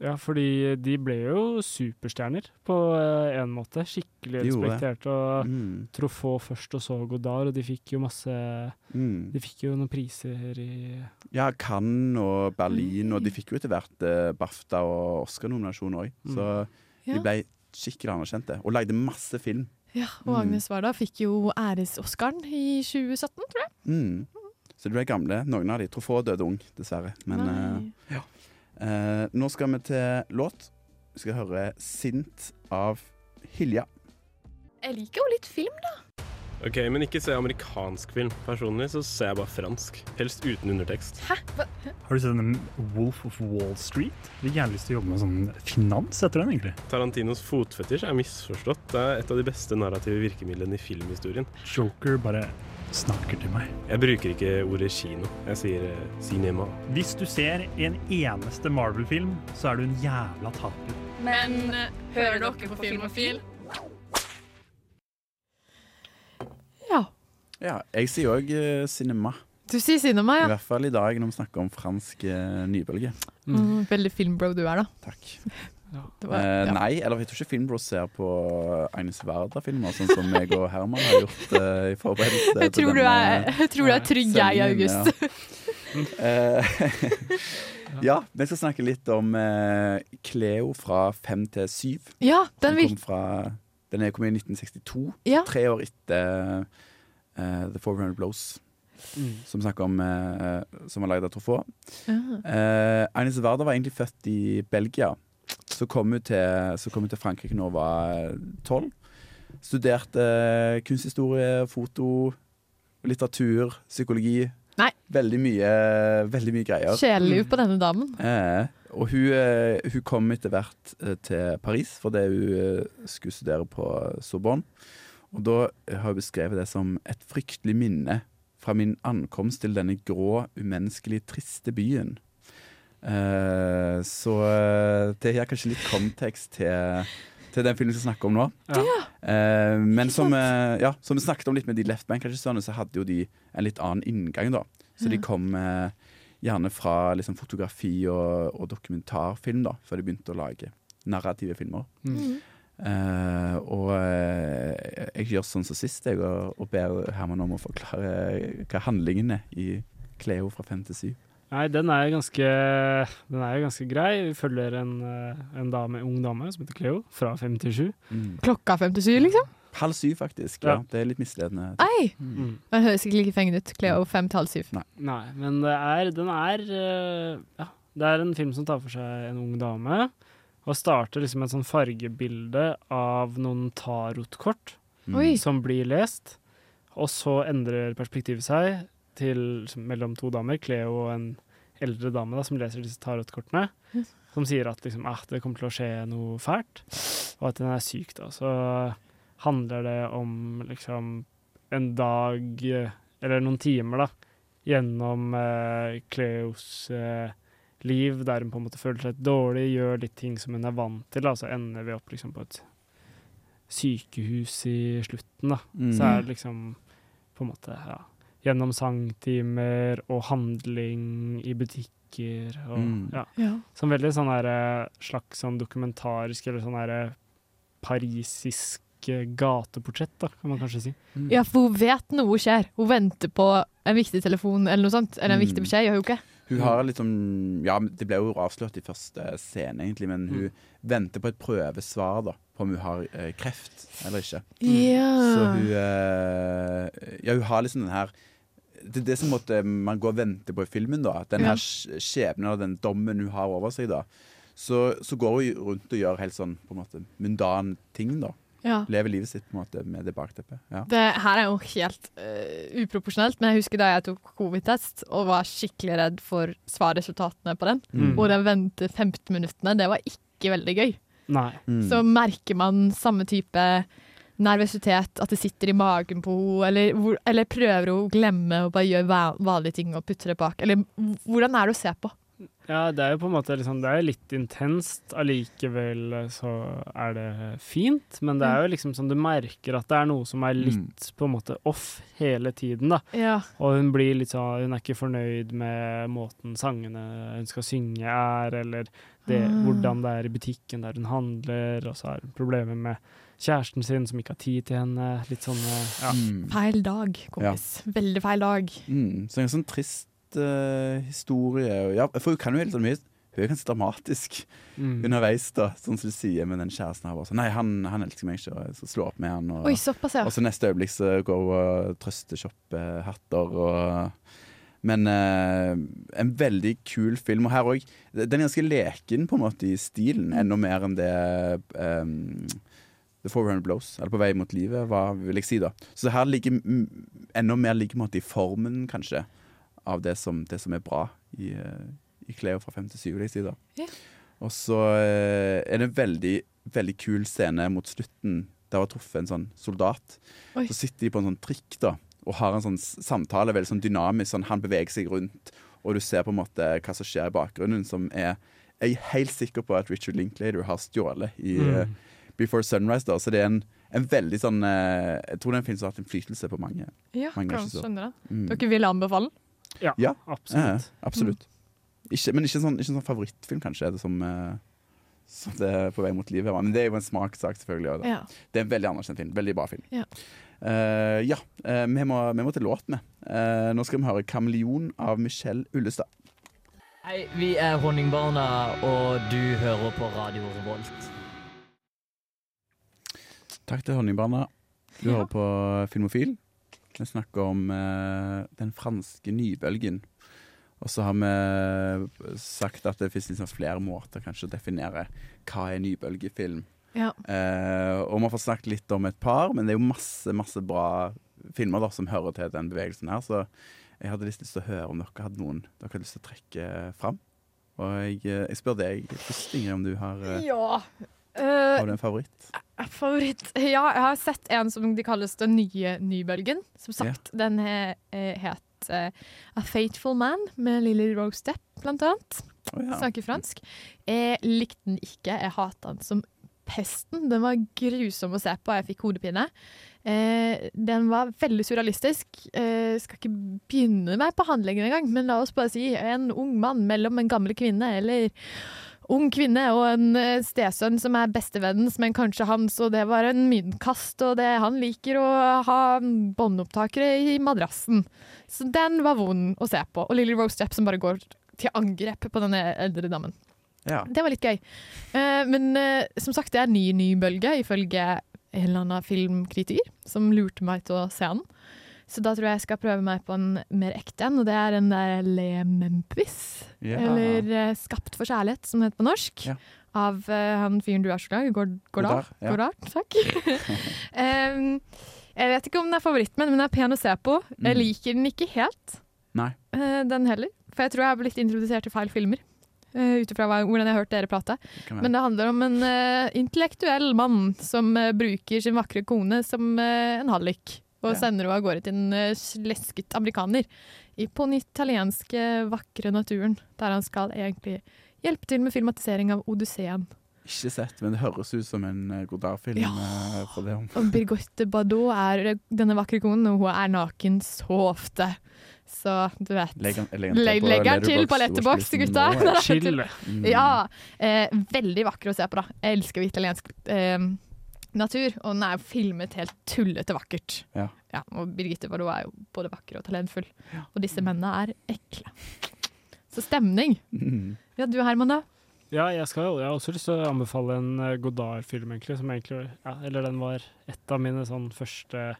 Ja, fordi de ble jo superstjerner på eh, en måte. Skikkelig respektert. Og Mm. Truffaut først, og så Godard, og de fikk jo masse Mm. De fikk jo noen priser i Ja, Cannes og Berlin, og de fikk jo etter hvert eh, BAFTA og Oscar-nominasjoner òg. Mm. Så Ja. de ble skikkelig anerkjente, og lagde masse film. Ja, og Mm. Agnes Varda fikk jo æres-Oscaren i 2017, tror jeg. Mm. Så de ble gamle, noen av de. Truffaut døde ung, dessverre. Men Nei. Eh. Nå skal vi til låt. Vi skal høre 'Sint' av Hilja. Jeg liker jo litt film, da. Ok, Men ikke se amerikansk film. Personlig så ser jeg bare fransk. Helst uten undertekst. Hæ? Hva? Har du sett den Wolf of Wall Street? Jeg vil gjerne lyst til å jobbe med sånn finans etter den, egentlig. Tarantinos fotfetisj er misforstått. Det er et av de beste narrative virkemidlene i filmhistorien. Joker bare snakker til meg. Jeg bruker ikke ordet kino. Jeg sier eh, cinema. Hvis du ser en eneste Marvel-film, så er du en jævla taper. Men hører dere på Filmofil? Ja. Ja, jeg sier òg uh, cinema. Du sier cinema, ja. I hvert fall i dag når vi snakker om fransk eh, nybølge. Mm, veldig filmbro du er, da. Takk. Var- Eh, ja. Nei, eller jeg tror ikke Filmbros ser på Agnes Werda-filmer, sånn som meg og Herman har gjort eh, i forberedelse Jeg tror du er- jeg tror du er trygg, jeg, August. Ja. [laughs] Eh, [laughs] ja, vi skal snakke litt om eh, Cleo fra fem til syv. Ja, den vil- kom fra, den er kommet i 1962, Ja. tre år etter eh, The 400 Blows. Mm. Som snakker om eh, Som var laget av Truffaut. -huh. Eh, Agnes Verda var egentlig født i Belgia. Så kom hun til, så kom hun til Frankrike når hun var tolv. Studerte kunsthistorie, foto, litteratur, psykologi. Nei. Veldig mye, veldig mye greier. Sjeleliv på denne damen. Eh, og hun, eh, hun kom etter hvert eh, til Paris fordi hun eh, skulle studere på Sorbonne. Og da har hun beskrevet det som et fryktelig minne fra min ankomst til denne grå, umenneskelig triste byen. Eh, så eh, det gir kanskje litt kontekst til, til den filmen vi skal snakke om nå. Ja. Uh, men som, uh, ja, som vi snakket om litt med de Left Bank-regissørene, så hadde jo de en litt annen inngang, da. Så de kom gjerne fra liksom, fotografi og, og dokumentarfilm, da, før de begynte å lage narrative filmer. Mm. Uh, og uh, jeg gjør sånn som sist, jeg, og, og ber Herman om å forklare hva handlingen er i Cleo fra fem til syv. Nei, den er jo ganske, den er jo ganske grei. Vi følger en, eh, en dame, ung dame som heter Cleo, fra fem til sju. Klokka fem til syv, liksom? Halv syv, faktisk. Ja. Ja. Det er litt misledende. Nei! Mm. Den høres ikke like fengende ut. Cleo fem til halv syv. Nei, men det er, den er eh, Ja, det er en film som tar for seg en ung dame. Og starter liksom med et sånn fargebilde av noen tarotkort Mm. Som blir lest. Og så endrer perspektivet seg til mellom to damer, Cleo og en eldre dame da, som leser disse tarotkortene. Mm. Som sier at liksom, ah, det kommer til å skje noe fælt, og at den er syk. da. Så handler det om liksom en dag, eh, eller noen timer, da, gjennom eh, Cleos eh, liv, der hun på en måte føler seg dårlig, gjør litt ting som hun er vant til, da, så ender vi opp liksom på et sykehus i slutten, da. Mm. Så er det liksom på en måte, ja, gjennom sangtimer og handling i butikker og Mm. ja. Ja. Som veldig sånn her eh, slags sånn dokumentarisk eller sånn her eh, parisisk eh, gateportrett, da, kan man kanskje si. Ja, for hun vet noe skjer. Hun venter på en viktig telefon eller noe sånt. Eller en Mm. viktig beskjed, gjør hun ikke? Hun har litt sånn Ja, det ble jo avslørt i første scene, egentlig, men hun venter på et prøvesvar da på om hun har eh, kreft eller ikke. Ja. Så hun eh, Ja, hun har liksom den her Det er det som måtte man går og venter på i filmen, da. Den her ja. skjebnen og den dommen hun har over seg, da. Så, så går hun rundt og gjør helt sånn på en måte mundan ting, da. Ja. Lever livet sitt på en måte med det bakteppet. Ja. Det her er jo helt uh, uproporsjonelt, men jeg husker da jeg tok covid-test og var skikkelig redd for svarresultatene på den. Mm. Og den vente 15 minuttene, det var ikke veldig gøy. Nei. Mm. Så merker man samme type nervøsitet, at det sitter i magen på henne, eller, eller prøver hun å glemme og bare gjøre vanlige ting og putte det bak. Eller hvordan er det å se på? Ja, det er jo på en måte liksom, det er litt intenst. Allikevel eh, så er det fint. Men det er jo liksom sånn du merker at det er noe som er litt på en måte off hele tiden, da. Ja. Og hun blir litt sånn Hun er ikke fornøyd med måten sangene hun skal synge er, eller det, Ah. hvordan det er i butikken der hun handler, og så har hun problemer med kjæresten sin som ikke har tid til henne. Litt sånn ja. Mm. Feil dag, kompis. Veldig feil dag. Mm, så en sånn trist eh, historie. Ja, for hun kan jo helt sånn mye Hun er ganske dramatisk Mm. underveis, da, sånn som du sier med den kjæresten her. bare sånn, Nei, han, han elsker meg ikke, og jeg skal slå opp med han. Og, Oi, såpass, ja. og så neste øyeblikk så går hun og trøster shopper hatter og Men eh, en veldig kul film. Og her òg Den er ganske leken på en måte i stilen, enda mer enn det um, The 400 Blows, eller På vei mot livet, hva vil jeg si da. Så her ligger mm, enda mer ligger på en måte i formen, kanskje, av det som, det som er bra i, eh, i Cleo fra 5 til 7, vil jeg si da. Ja. Og så eh, er det en veldig, veldig kul scene mot slutten. Der var truffet en sånn soldat. Oi. Så sitter de på en sånn trikk da, og har en sånn samtale, veldig sånn dynamisk. Sånn, han beveger seg rundt, og du ser på en måte hva som skjer i bakgrunnen, som er Jeg er helt sikker på at Richard Linklater har stjålet i Mm. eh, Before Sunrise. da, Så det er en, en veldig sånn Jeg tror det er en film som har hatt innflytelse på mange. Ja, mange kan regissører. skjønne det. Mm. Dere vil anbefale den? Ja, Ja, absolutt. ja, absolutt. Ikke, men ikke en sånn, ikke sånn favorittfilm, kanskje, er det som, eh, som det er på vei mot livet. Men det er jo en smakssak, selvfølgelig. og Det, Ja. det er en veldig anerkjent film. Veldig bra film. Ja. Eh, ja, eh, vi, må, vi må til låt med. Eh, nå skal vi høre 'Kameleon' av Michelle Ullestad. Hei, vi er Honningbarna, og du hører på Radio Revolt. Takk til Honningbarna. Du Ja. hører på Filmofil. Vi snakker om eh, den franske nybølgen. Og så har vi sagt at det finnes liksom flere måter kanskje å definere hva er nybølgefilm. Ja. Eh, og vi har fått snakket litt om et par, men det er jo masse masse bra filmer da, som hører til den bevegelsen her. Så jeg hadde lyst til å høre om dere hadde noen dere hadde lyst til å trekke fram. Og jeg, eh, jeg spør deg først, Ingrid, om du har, eh, Ja. Eh, har du en favoritt? Favoritt [laughs] Ja, jeg har sett en som de kalles Den nye nybølgen. Som sagt, den he, eh, het uh, A Fateful Man med Lily Rose Depp, blant annet. ja. Snakker fransk. Jeg likte den ikke. Jeg hata den som pesten. Den var grusom å se på. Jeg fikk hodepine. Eh, den var veldig surrealistisk. Eh, skal ikke begynne meg på handlingen engang, men la oss bare si en ung mann mellom en gammel kvinne, eller ung kvinne og en eh, stesønn som er bestevennens, men kanskje hans, og det var en myntkast, og det, han liker å ha båndopptakere i madrassen. Så den var vond å se på. Og Lily Rose Depp som bare går til angrep på denne eldre damen. Ja. Det var litt gøy. Eh, men eh, som sagt, det er ny, ny bølge, ifølge en eller annen filmkritiker som lurte meg til å se den. Så da tror jeg jeg skal prøve meg på en mer ekte en, og det er en der Le Memphis. Ja. Eller eh, Skapt for kjærlighet, som det heter på norsk. Av uh, han fyren du er så glad i, Gord Gordar. Ja. Takk. [laughs] um, jeg vet ikke om den er favoritten min, men den er pen å se på. Jeg Mm. liker den ikke helt, Nei. Uh, den heller. For jeg tror jeg har blitt introdusert til feil filmer. Uh, Ut ifra hvordan jeg har hørt dere prate. Men det handler om en uh, intellektuell mann som uh, bruker sin vakre kone som en hallik. Og Ja. sender henne av gårde til en uh, slesket amerikaner i, på den italienske vakre naturen. Der han skal egentlig hjelpe til med filmatisering av Odysseen. Ikke sett, men det høres ut som en uh, Godard-film. Ja. eh, for det om. Og Birgotte Bardot er eh, denne vakre konen, og hun er naken så ofte. Så du vet Legger han- til på watchlisten gutta. ja. Chill. Mm. [laughs] Ja. Eh, veldig vakker å se på, da. Jeg elsker jo italiensk eh, natur, og den er jo filmet helt tullete vakkert. Ja. og Birgitte Bardot er jo både vakker og talentfull. Og disse mennene er ekle. Så stemning. Mm. Ja, du Herman, da? Ja, jeg, skal, jeg har også lyst til å anbefale en eh, Godard-film, egentlig. Som egentlig ja, eller den var et av mine sånn første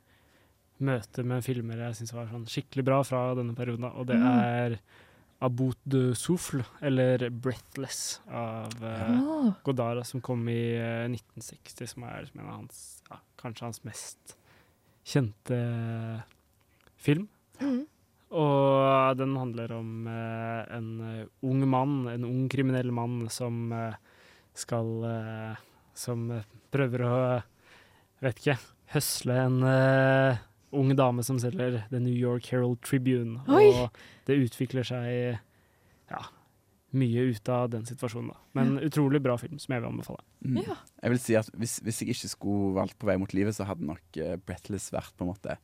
møter med filmer jeg syns var sånn skikkelig bra fra denne perioden. Og det Mm. About de Souffle, eller Breathless, av uh, Godara, som kom i uh, 1960, som er som en av hans, ja, kanskje hans mest kjente film. Mm. Og den handler om uh, en eh, ung mann, en ung kriminell mann, som eh, skal eh, Som eh, prøver å Vet ikke høsle en eh, ung dame som selger The New York Herald Tribune. Oi! Og det utvikler seg ja, mye ut av den situasjonen. Da. Men utrolig bra film, som jeg vil anbefale. Mm. Jeg vil si at hvis, hvis jeg ikke skulle valgt På vei mot livet, så hadde nok uh, Breathless vært på en måte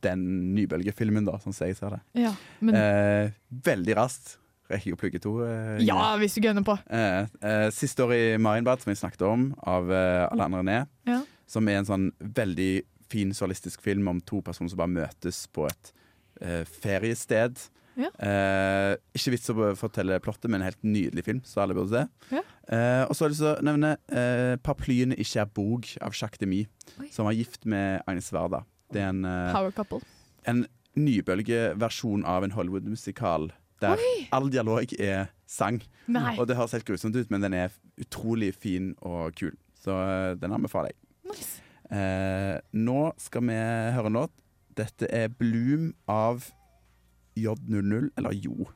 den nybølgefilmen, da, sånn som jeg ser det. Ja, men Eh, veldig raskt. Rekker jeg å plugge to? eh, Ja, hvis du gønner på. Eh, eh, siste år i Marienbad, som jeg snakket om, av eh, Alle andre ned Ja. som er en sånn veldig fin surrealistisk film om to personer som bare møtes på et eh, feriested. Ja. Eh, ikke vits å fortelle plottet, men en helt nydelig film, så alle burde se. Ja. Eh, og så har jeg lyst til å nevne eh, 'Paraplyene i Cherbourg' av Jacques Demy, som var gift med Agnes Warda. Det er en, eh, Power couple. en nybølgeversjon av en Hollywood-musikal der Oi! all dialog er sang. Nei. Og det høres helt grusomt ut, men den er utrolig fin og kul. Så eh, den anbefaler jeg. Eh, nå skal vi høre en låt. Dette er Bloom av J00, eller Jo.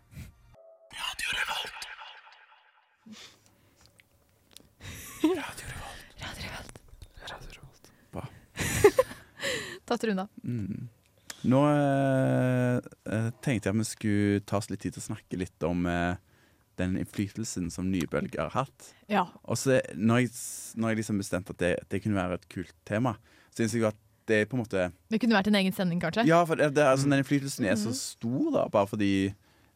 Bra. [laughs] Tatt runda. Mm. Nå eh, eh, tenkte jeg at vi skulle ta oss litt tid til å snakke litt om eh, den innflytelsen som nybølger har hatt. Ja. Og så når jeg, når jeg liksom bestemte at det, det kunne være et kult tema, så syns jeg at det på en måte Det kunne vært en egen sending, kanskje? Ja, for det, det, altså, den innflytelsen er så Mhm. stor, da, bare fordi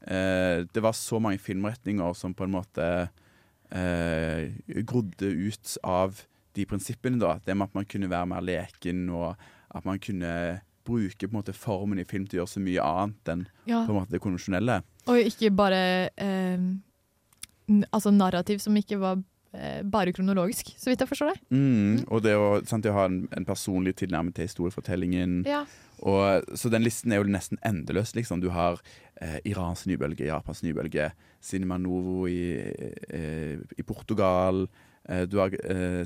eh, Det var så mange filmretninger som på en måte eh, grodde ut av de prinsippene. da Det med at man kunne være mer leken, og at man kunne bruke på en måte formen i film til å gjøre så mye annet enn Ja. på en måte det konvensjonelle. Og ikke bare eh, altså narrativ som ikke var eh, bare kronologisk, så vidt jeg forstår det. Mm, og det å, sant, å ha en, en personlig tilnærming til historiefortellingen. Ja. Og, så den listen er jo nesten endeløs. Liksom. Du har eh, Irans nybølge, Japans nybølge, Cinema Novo i, eh, i Portugal. Eh, du har eh,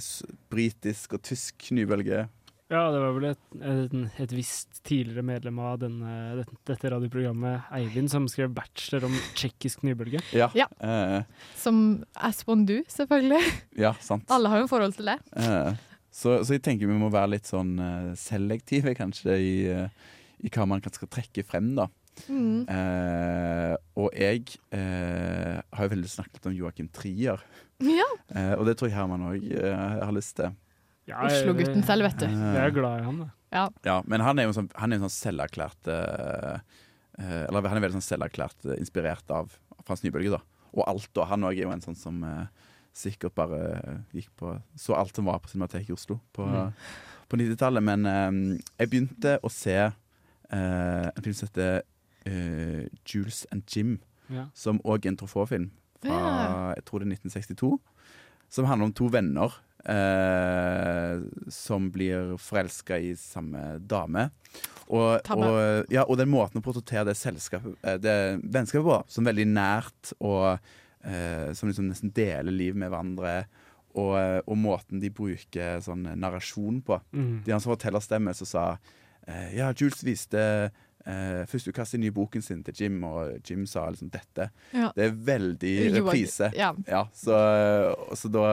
britisk og tysk nybølge. Ja, det var vel et, et, et visst tidligere medlem av denne, dette, dette radioprogrammet, Eivind, som skrev bachelor om tsjekkisk nybølge. Ja. Ja. Eh, Som Aspondu, selvfølgelig. ja, sant. Alle har jo en forhold til det. Eh, så, så jeg tenker vi må være litt sånn eh, selektive, kanskje, i, eh, i hva man kan skal trekke frem, da. Mm. Eh, og jeg eh, har jo veldig snakket om Joakim Trier. Ja. Eh, og det tror jeg Herman òg har lyst til. Ja, Oslo-gutten selv, vet du. Jeg er glad i han, da. Ja. Ja, men han er jo sånn, han er en sånn selverklært uh, eh, Eller han er veldig sånn selverklært uh, inspirert av Frans Nybølge, da. Og alt, og han òg er jo en sånn som sikkert bare gikk på Så alt som var på Cinemateket i Oslo på, Mm. på 90-tallet. Men jeg begynte å se eh, en film som heter Jules and Jim, Ja. som òg er en Truffaut-film fra Ja. jeg tror det er 1962. Som handler om to venner eh, som blir forelska i samme dame. Og, og, ja, og den måten å portrettere det selskapet eh, Det vennskapet på, som veldig nært, og eh, som liksom nesten deler liv med hverandre. Og, og måten de bruker sånn narrasjon på. Mm. De har en sånn fortellerstemme som sa eh, Ja, Jules viste eh, første utkast i nye boken sin til Jim, og Jim sa liksom dette. Ja. Det er veldig reprise. ja. så, så da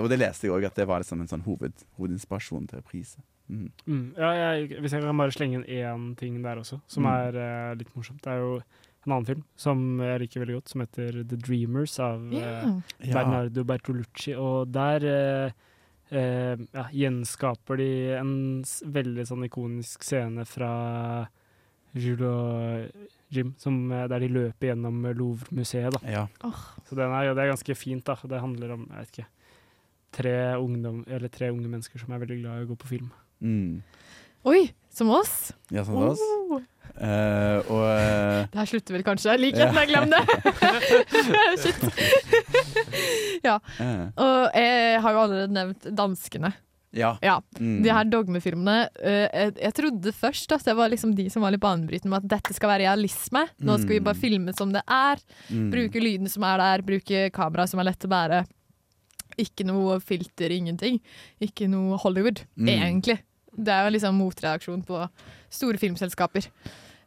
Og det leste jeg òg, at det var liksom en sånn hoved, hovedinspirasjon til reprise. Mm. Mm. Ja, jeg, hvis jeg kan bare slenge inn én ting der også, som Mm. er uh, litt morsomt. Det er jo en annen film som jeg liker veldig godt, som heter The Dreamers av eh, Ja. Bernardo Bertolucci. Og der uh, Uh, ja, gjenskaper de en s veldig sånn ikonisk scene fra Jules og Jim, som, eh, der de løper gjennom Louvre-museet. da. Ja. Så den er, ja, det er ganske fint. da. Det handler om jeg vet ikke, tre, ungdom, eller tre unge mennesker som er veldig glad i å gå på film. Mm. Oi, som oss. Ja, som oh. oss. Oh. Eh, og uh, Det her slutter vel kanskje. Likheten, jeg glemte det! [laughs] Shit. ja. eh, Og jeg har jo allerede nevnt danskene. Ja. Ja, Mm. De her dogmefilmene. Uh, jeg, jeg trodde først at det var liksom de som var litt banebrytende med at dette skal være realisme. Nå skal vi bare Mm. filme som det er. Mm. Bruke lyden som er der, bruke kamera som er lett å bære. Ikke noe filter, ingenting. Ikke noe Hollywood, Mm. egentlig. Det er jo liksom motreaksjon på store filmselskaper.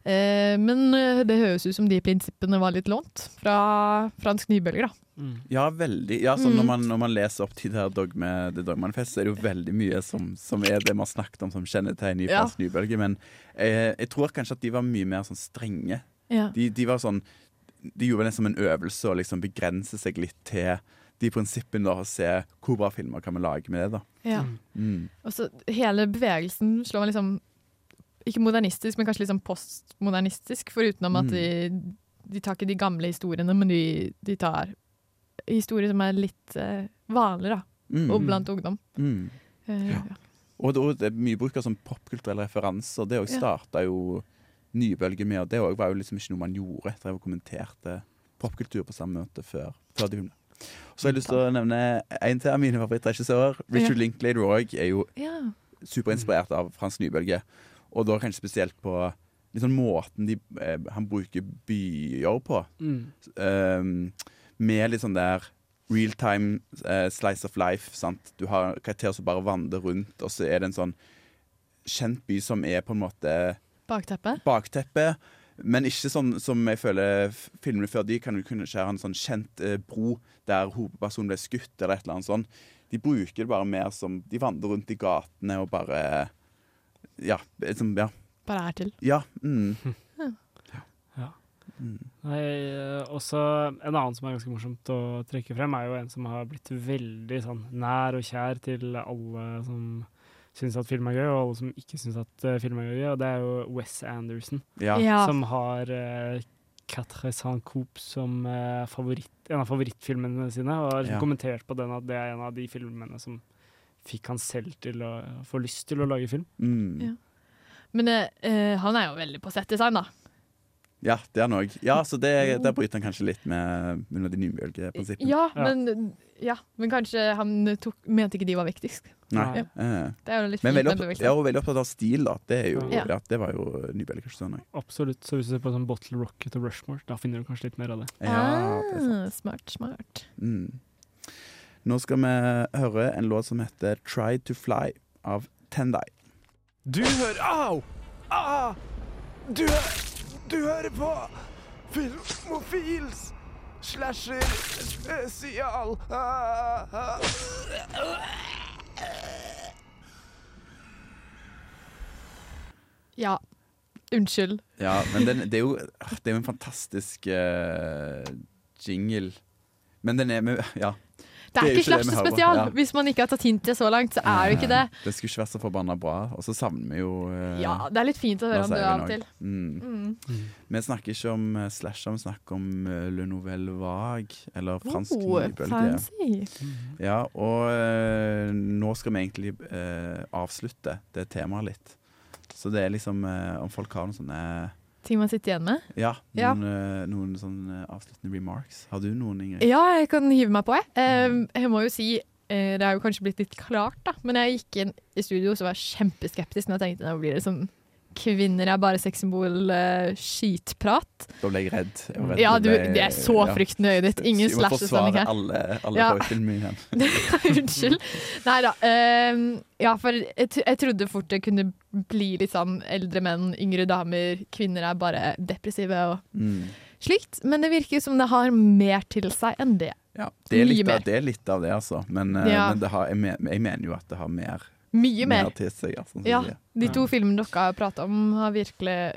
Eh, men eh, det høres ut som de prinsippene var litt lånt fra fransk nybølger, da. Ja, veldig. Ja, Mm. når, man, når man leser opp til det her dogme, det dogmanifest, så er det jo veldig mye som, som er det man har snakket om som kjennetegn i Ja. fransk nybølge. Men eh, jeg tror kanskje at de var mye mer sånn strenge. Ja. De, de var sånn De gjorde det som en øvelse å liksom begrense seg litt til de prinsippene da, og se hvor bra filmer kan vi lage med det. da. Ja. Mm. Og så hele bevegelsen slår meg liksom Ikke modernistisk, men kanskje litt sånn postmodernistisk, forutenom at Mm. de, de tar ikke de gamle historiene, men de, de tar historier som er litt uh, vanlige, da. Mm. Og blant ungdom. Mm. Uh, Ja. Og det, og det er mye bruk av sånn popkulturelle referanser. Det òg Ja. starta jo nybølge med, og det var jo liksom ikke noe man gjorde. Jeg å og kommenterte popkultur på samme måte før, før de filmene. Så har jeg lyst til å nevne en til av mine favorittregissører. Richard Ja. Linklater Roig er jo Ja. superinspirert av Frans nybølge. Og da kanskje spesielt på liksom måten de, eh, han bruker byer på. Mm. Um, med litt sånn der real time uh, slice of life. Sant? Du har karakterer som bare vandrer rundt, og så er det en sånn kjent by som er på en måte Bakteppet. bakteppe. Men ikke sånn som jeg føler filmene før de kan jo kunne skjære en sånn kjent eh, bro der hovedpersonen ble skutt, eller et eller annet sånt. De bruker det bare mer som De vandrer rundt i gatene og bare Ja. Liksom, ja. Bare er til. ja mm. Ja. Mm. Nei, eh, også En annen som er ganske morsomt å trekke frem, er jo en som har blitt veldig sånn nær og kjær til alle som syns at film er gøy, og alle som ikke syns at uh, film er gøy, og det er jo Wes Anderson. Ja. Ja. Som har uh, Quatre Saint Coupe som uh, favoritt, en av favorittfilmene sine, og har Ja. kommentert på den at det er en av de filmene som fikk han selv til å få lyst til å lage film. Mm. Ja. Men han er jo veldig på settdesign, da. Ja, det er han òg. Ja, så det, der bryter han kanskje litt med, med de nybølgeprinsippene. Ja, men, ja, men kanskje han tok, mente ikke de var viktigst. Nei. Ja. Det er jo litt Men fint veldig, med opptatt, ja, og veldig opptatt av stil, da. Det, er jo, Ja. ja. det var jo nybølgeregissøren òg. Absolutt. Så hvis du ser på sånn Bottle Rocket og Rushmore, da finner du kanskje litt mer av det. Ja, det er sant. Ah, smart, smart. Mm. Nå skal vi høre en låt som heter 'Try to Fly' av Tendai. Du hører Au! Ah! Du, hø- du hører på Filmofils slasher spesial. Ja. Unnskyld. Ja, men den, det, er jo, det er jo en fantastisk uh, jingle. Men den er med Ja. Det er, det er ikke hører spesial. Ja. Hvis man ikke har tatt hintet så langt, så er det ikke det. Det skulle ikke vært så forbanna bra. Og så savner vi jo eh, Ja, det er litt fint å høre om det av og til. Mm. Mm. Vi snakker ikke om eh, slasher, vi snakker om eh, Le Nouvelle Vague, eller fransk Oh, nybølge. fancy. Ja, og eh, nå skal vi egentlig avslutte det temaet litt. Så det er liksom om folk har noen sånne Ting man sitter igjen med. Ja, Ja. noen, eh, noen sånne avsluttende remarks. Har du noen, Ingrid? Ja, jeg kan hive meg på, jeg. Eh, jeg må jo si eh, det er jo kanskje blitt litt klart, da. Men jeg gikk inn i studio og var jeg kjempeskeptisk når jeg tenkte nå blir det sånn kvinner er bare sexsymbol, uh, skitprat. Da ble jeg redd. Jeg redd Ja, du, det er så frykten i øyet ditt. Ingen slashes denne forsvare her. alle, alle Ja. igjen. [laughs] Unnskyld. Nei da. Um, ja, for jeg, jeg trodde fort det kunne bli litt sånn eldre menn, yngre damer, kvinner er bare depressive og Mm. slikt. Men det virker som det har mer til seg enn det. Ja, det er, litt av, det er litt av det, altså. Men, eh, Ja. men det har, jeg, men, jeg mener jo at det har mer, Mye mer. til seg. Altså, Ja, de to filmene dere har prata om, har virkelig,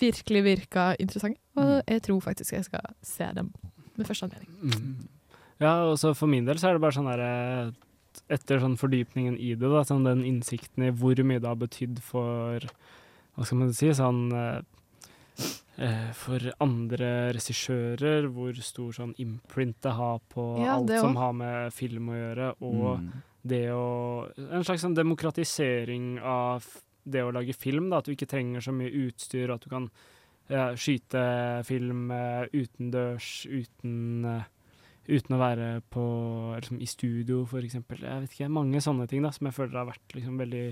virkelig virka interessante. Og jeg tror faktisk jeg skal se dem med første anledning. Mm. Ja, og så for min del så er det bare sånn der Etter sånn fordypningen i det, da, sånn den innsikten i hvor mye det har betydd for Hva skal man si? Sånn eh, eh, For andre regissører, hvor stor sånn imprint det har på Ja, alt som har med film å gjøre, og Mm. Det å En slags sånn demokratisering av det å lage film, da, at du ikke trenger så mye utstyr, at du kan ja, skyte film eh, utendørs uten eh, Uten å være på, liksom, i studio, for eksempel. Jeg vet ikke, Mange sånne ting da, som jeg føler har vært liksom, veldig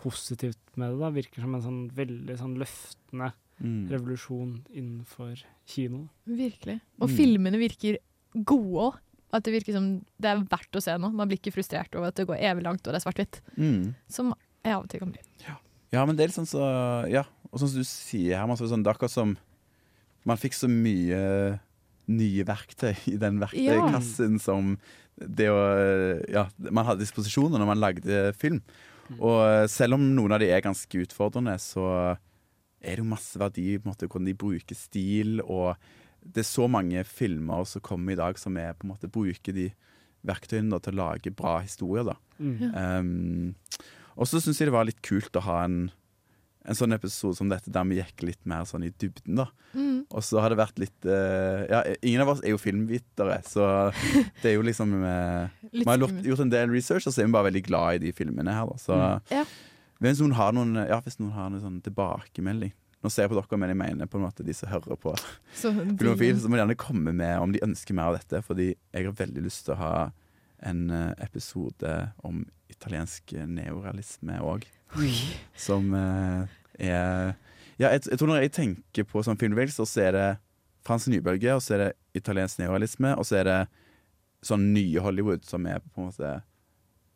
positivt med det. da, Virker som en sånn veldig sånn løftende Mm. revolusjon innenfor kino. Virkelig. Og Mm. filmene virker gode òg. At det virker som det er verdt å se noe. Man blir ikke frustrert over at det går evig langt og det er svart-hvitt. Mm. Som jeg av og til kan bli. Ja, men det er litt sånn så Ja, og sånn som du sier her, man så sånn, det er akkurat som Man fikk så mye nye verktøy i den verktøykassen som det å Ja, man hadde disposisjoner når man lagde film. Og selv om noen av de er ganske utfordrende, så er det jo masse verdi i på en måte, hvordan de bruker stil, og det er så mange filmer som kommer i dag som er på en måte bruker de verktøyene da, til å lage bra historier. da. Mm. Um, og så syns jeg det var litt kult å ha en, en sånn episode som dette, der vi gikk litt mer sånn i dybden. da. Mm. Og så har det vært litt uh, Ja, ingen av oss er jo filmvitere, så [laughs] det er jo liksom uh, Vi har gjort, gjort en del research, og så er vi bare veldig glad i de filmene her. Da. Så Mm. Ja. hvis, noen har noen, ja, hvis noen har noen sånn tilbakemelding Nå ser jeg på dere, men jeg mener på en måte de som hører på Filmofil, så må de gjerne komme med om de ønsker mer av dette, fordi jeg har veldig lyst til å ha en eh, episode om italiensk neorealisme òg. Som eh, er Ja, jeg, jeg tror når jeg tenker på sånn filmbevegelse, så er det fransk nybølge, og så er det italiensk neorealisme, og så er det sånn nye Hollywood, som er på en måte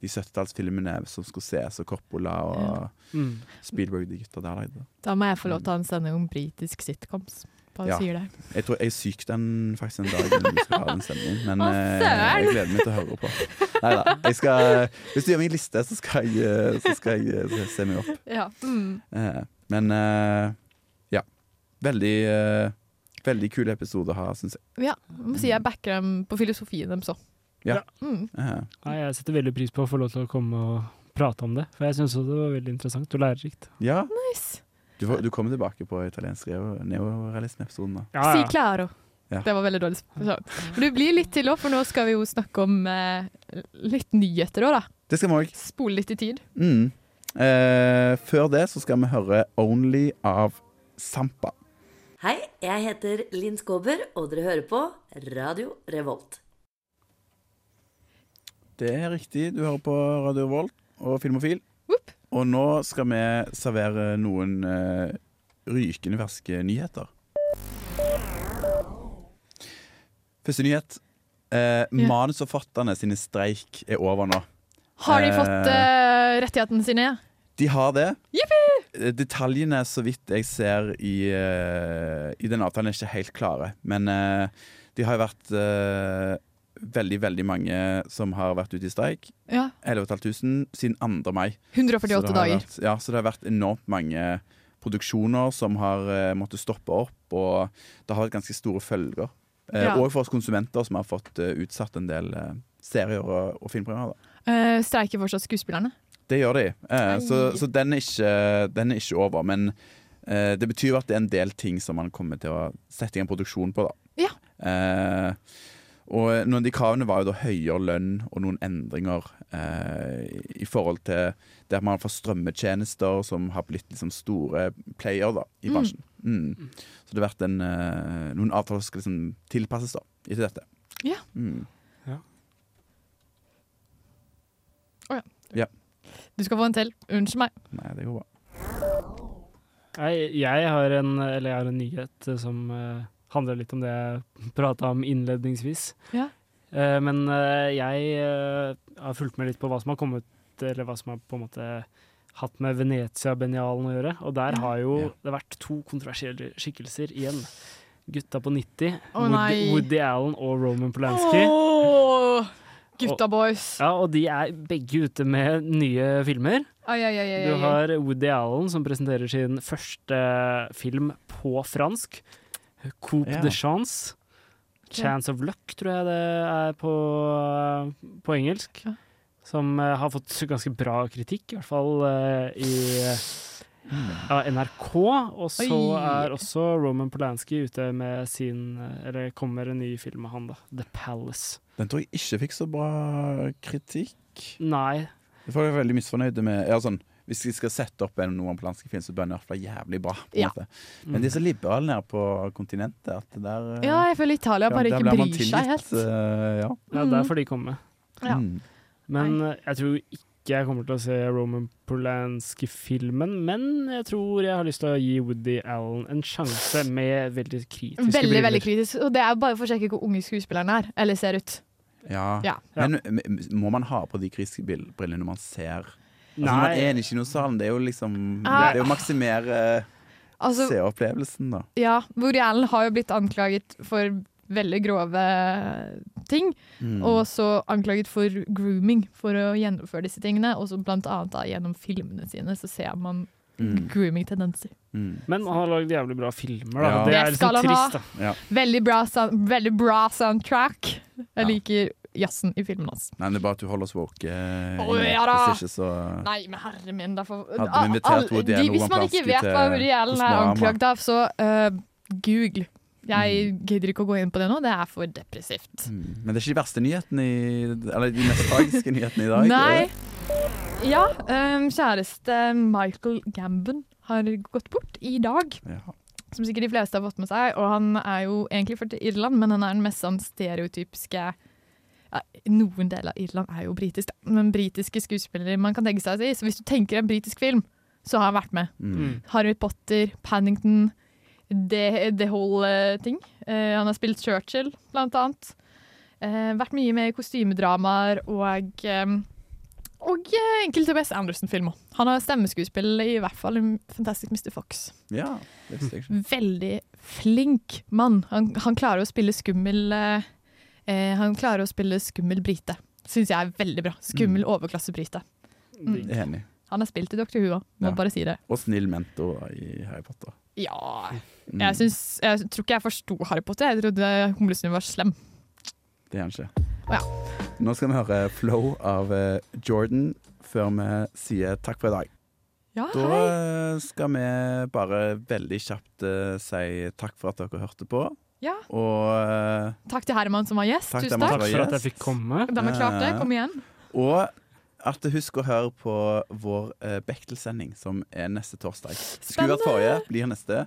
de 70-tallsfilmene som Scorsese og Coppola og Mm. Spielberg, de gutta der lagde. Da må jeg få lov til å ha en sending om britisk sitcoms. Bare Ja. sier det. Jeg tror jeg er syk den faktisk en dag vi skal ha den sendingen, men Å, eh, jeg gleder meg til å høre på. Jeg skal, Hvis du gjør meg en liste, så skal jeg, eh, så skal jeg eh, se meg opp. Ja. Mm. Men ja. Veldig, veldig kul episode å ha, syns jeg. ja. Jeg må si jeg backer dem på filosofien deres òg. Ja. Mm. Nei, jeg setter veldig pris på å få lov til å komme og prate om det, for jeg syns det var veldig interessant og lærerikt. ja. Nice. Du, får, du kommer tilbake på italiensk neorealisme-episoden, da. Si claro. Ja. Det var veldig dårlig. Men det blir litt til òg, for nå skal vi jo snakke om eh, litt nyheter òg, da. Det skal vi òg. Spole litt i tid. Mm. Eh, før det så skal vi høre 'Only' av Sampa. Hei, jeg heter Linn Skåber, og dere hører på Radio Revolt. Det er riktig. Du hører på Radio Volt og Filmofil. Og nå skal vi servere noen uh, rykende ferske nyheter. Første nyhet. Eh, Manusforfatterne sine streik er over nå. Har de Eh, fått eh, rettighetene sine? De har det. Jippi! Eh, Detaljene, så vidt jeg ser i, eh, i den avtalen, er ikke helt klare. Men eh, de har jo vært eh, veldig, veldig mange som har vært ute i streik. Ja. 11 500 siden 2. mai. 148 Så det har dager. Vært, ja, så det har vært enormt mange produksjoner som har uh, måttet stoppe opp, og det har vært ganske store følger. Uh, Ja. Og for oss konsumenter som har fått uh, utsatt en del serier og, og. Eh, streiker fortsatt skuespillerne? Det gjør de. Så så den, er ikke, den er ikke over. Men det betyr at det er en del ting som man kommer til å sette i en produksjon på. da Ja. Eh, og noen av de kravene var jo da høyere lønn og noen endringer eh, i forhold til der man får strømmetjenester som har blitt liksom store player da, i Mm. bransjen. Mm. Så det har vært en, eh, noen avtaler som skal liksom tilpasses da, etter dette. Ja. Mm. Å ja. Ja. Du skal få en til. Unnskyld meg. Nei, det går bra. Nei, jeg har en, eller jeg har en nyhet eh, som eh, handler litt om det jeg prata om innledningsvis. Ja. Uh, men uh, jeg uh, har fulgt med litt på hva som har kommet, eller hva som har på en måte hatt med Venezia-benialen å gjøre. Og der Ja. har jo det vært to kontroversielle skikkelser igjen. Gutta på 90, oh, Woody. Woody Allen og Roman Polanski. Åh, gutta boys. Ja, og de er begge ute med nye filmer. Ai, ai, ai, Du har Woody Allen som presenterer sin første film på fransk. Coupe Ja. de Chance. Chance of Luck, tror jeg det er på, på engelsk. Som eh, har fått ganske bra kritikk, i hvert fall eh, i av NRK. Og så er også Roman Polanski ute med sin eh, Eller kommer en ny film med han, da. The Palace. Den tror jeg ikke fikk så bra kritikk. Nei. Folk er veldig misfornøyde med ja, sånn, Hvis vi skal sette opp en noen planske film, så bør den være jævlig bra. På Ja. måte. Men de er så liberale nede på kontinentet at det der eh, Ja, jeg føler Italia bare ja, ikke bryr seg helt. Uh, ja. Ja, der får de komme. Ja. Mm. Men jeg tror ikke jeg kommer til å se Roman Polanski-filmen, men jeg tror jeg har lyst til å gi Woody Allen en sjanse med veldig kritiske Veldig, briller. veldig veldig kritisk. Og det er bare for å sjekke hvor unge skuespilleren er, eller ser ut. Ja. Ja. Men må man ha på de kritiske brillene når man ser Altså, man er i kinosalen, det er jo liksom Ah. Det er jo å maksimere Altså- seeropplevelsen, da. Ja, Woody Allen har jo blitt anklaget for veldig grove ting. Mm. Og så anklaget for grooming for å gjennomføre disse tingene. Og så blant annet da, gjennom filmene sine så ser man Mm. grooming-tendenser. Mm. Men han har lagd jævlig bra filmer, da. Ja. Det Det er skal liksom han trist, da. Ja. Veldig bra, sound, veldig bra soundtrack. Jeg liker jazzen i filmen hans. Nei, det er bare at du holder oss våke. Oh, ja da. Hvis ikke så Nei, men herre min, derfor Hadde vi invitert Woody Allen Hvis man ikke vet hva Woody Allen er anklagd av, så uh, google. Jeg Mm. gidder ikke å gå inn på det nå, det er for depressivt. Men det er ikke de verste nyhetene i Eller de mest tragiske nyhetene i dag. Nei. Ja, um, kjæreste Michael Gambon har gått bort i dag. Ja. Som sikkert de fleste har fått med seg. Og han er jo egentlig i Irland, men han er den mest sånn stereotypiske ja, Noen deler av Irland er jo britisk, da. men britiske skuespillere man kan tenke seg å si. Så hvis du tenker en britisk film, så har han vært med. Mm. Harry Potter, Pannington, The, the Whole uh, ting. Uh, han har spilt Churchill, blant annet. Uh, vært mye med i kostymedramaer og um, og eh, enkelte Wes Anderson-filmer. Han har stemmeskuespill i hvert fall i Fantastic Mr. Fox. Ja, det jeg ikke. Veldig flink mann. Han, han klarer å spille skummel eh, eh, Han klarer å spille skummel brite. Syns jeg er veldig bra. Skummel overklassebrite. Mm. Enig. Han har spilt i Dr. Who òg, må Ja. bare si det. Og snill mentor i Harry Potter. Ja Mm. jeg, synes, jeg tror ikke jeg forsto Harry Potter. Jeg trodde humlesnurr var slem. Det er han ikke. Oh, ja. Nå skal vi høre Flow av eh, Jordan før vi sier takk for i dag. Ja, Da eh, skal vi bare veldig kjapt uh, si takk for at dere hørte på. Ja. Og eh, Takk til Herman som var gjest. Takk Tusen takk. takk. For at jeg fikk komme. Da vi klarte. det. Eh, Kom igjen. Og at husk å høre på vår uh, Bechdel-sending, som er neste torsdag. Skulle vært forrige, blir neste.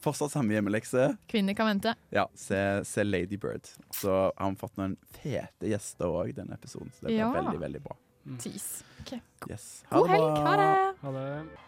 Fortsatt samme hjemmelekse. Kvinner kan vente. Ja, se, se Lady Bird. Så har vi fått noen fete gjester òg denne episoden, så det blir Ja. veldig, veldig bra. Tis. Okay. Yes. God helg. Ha det. Ha det.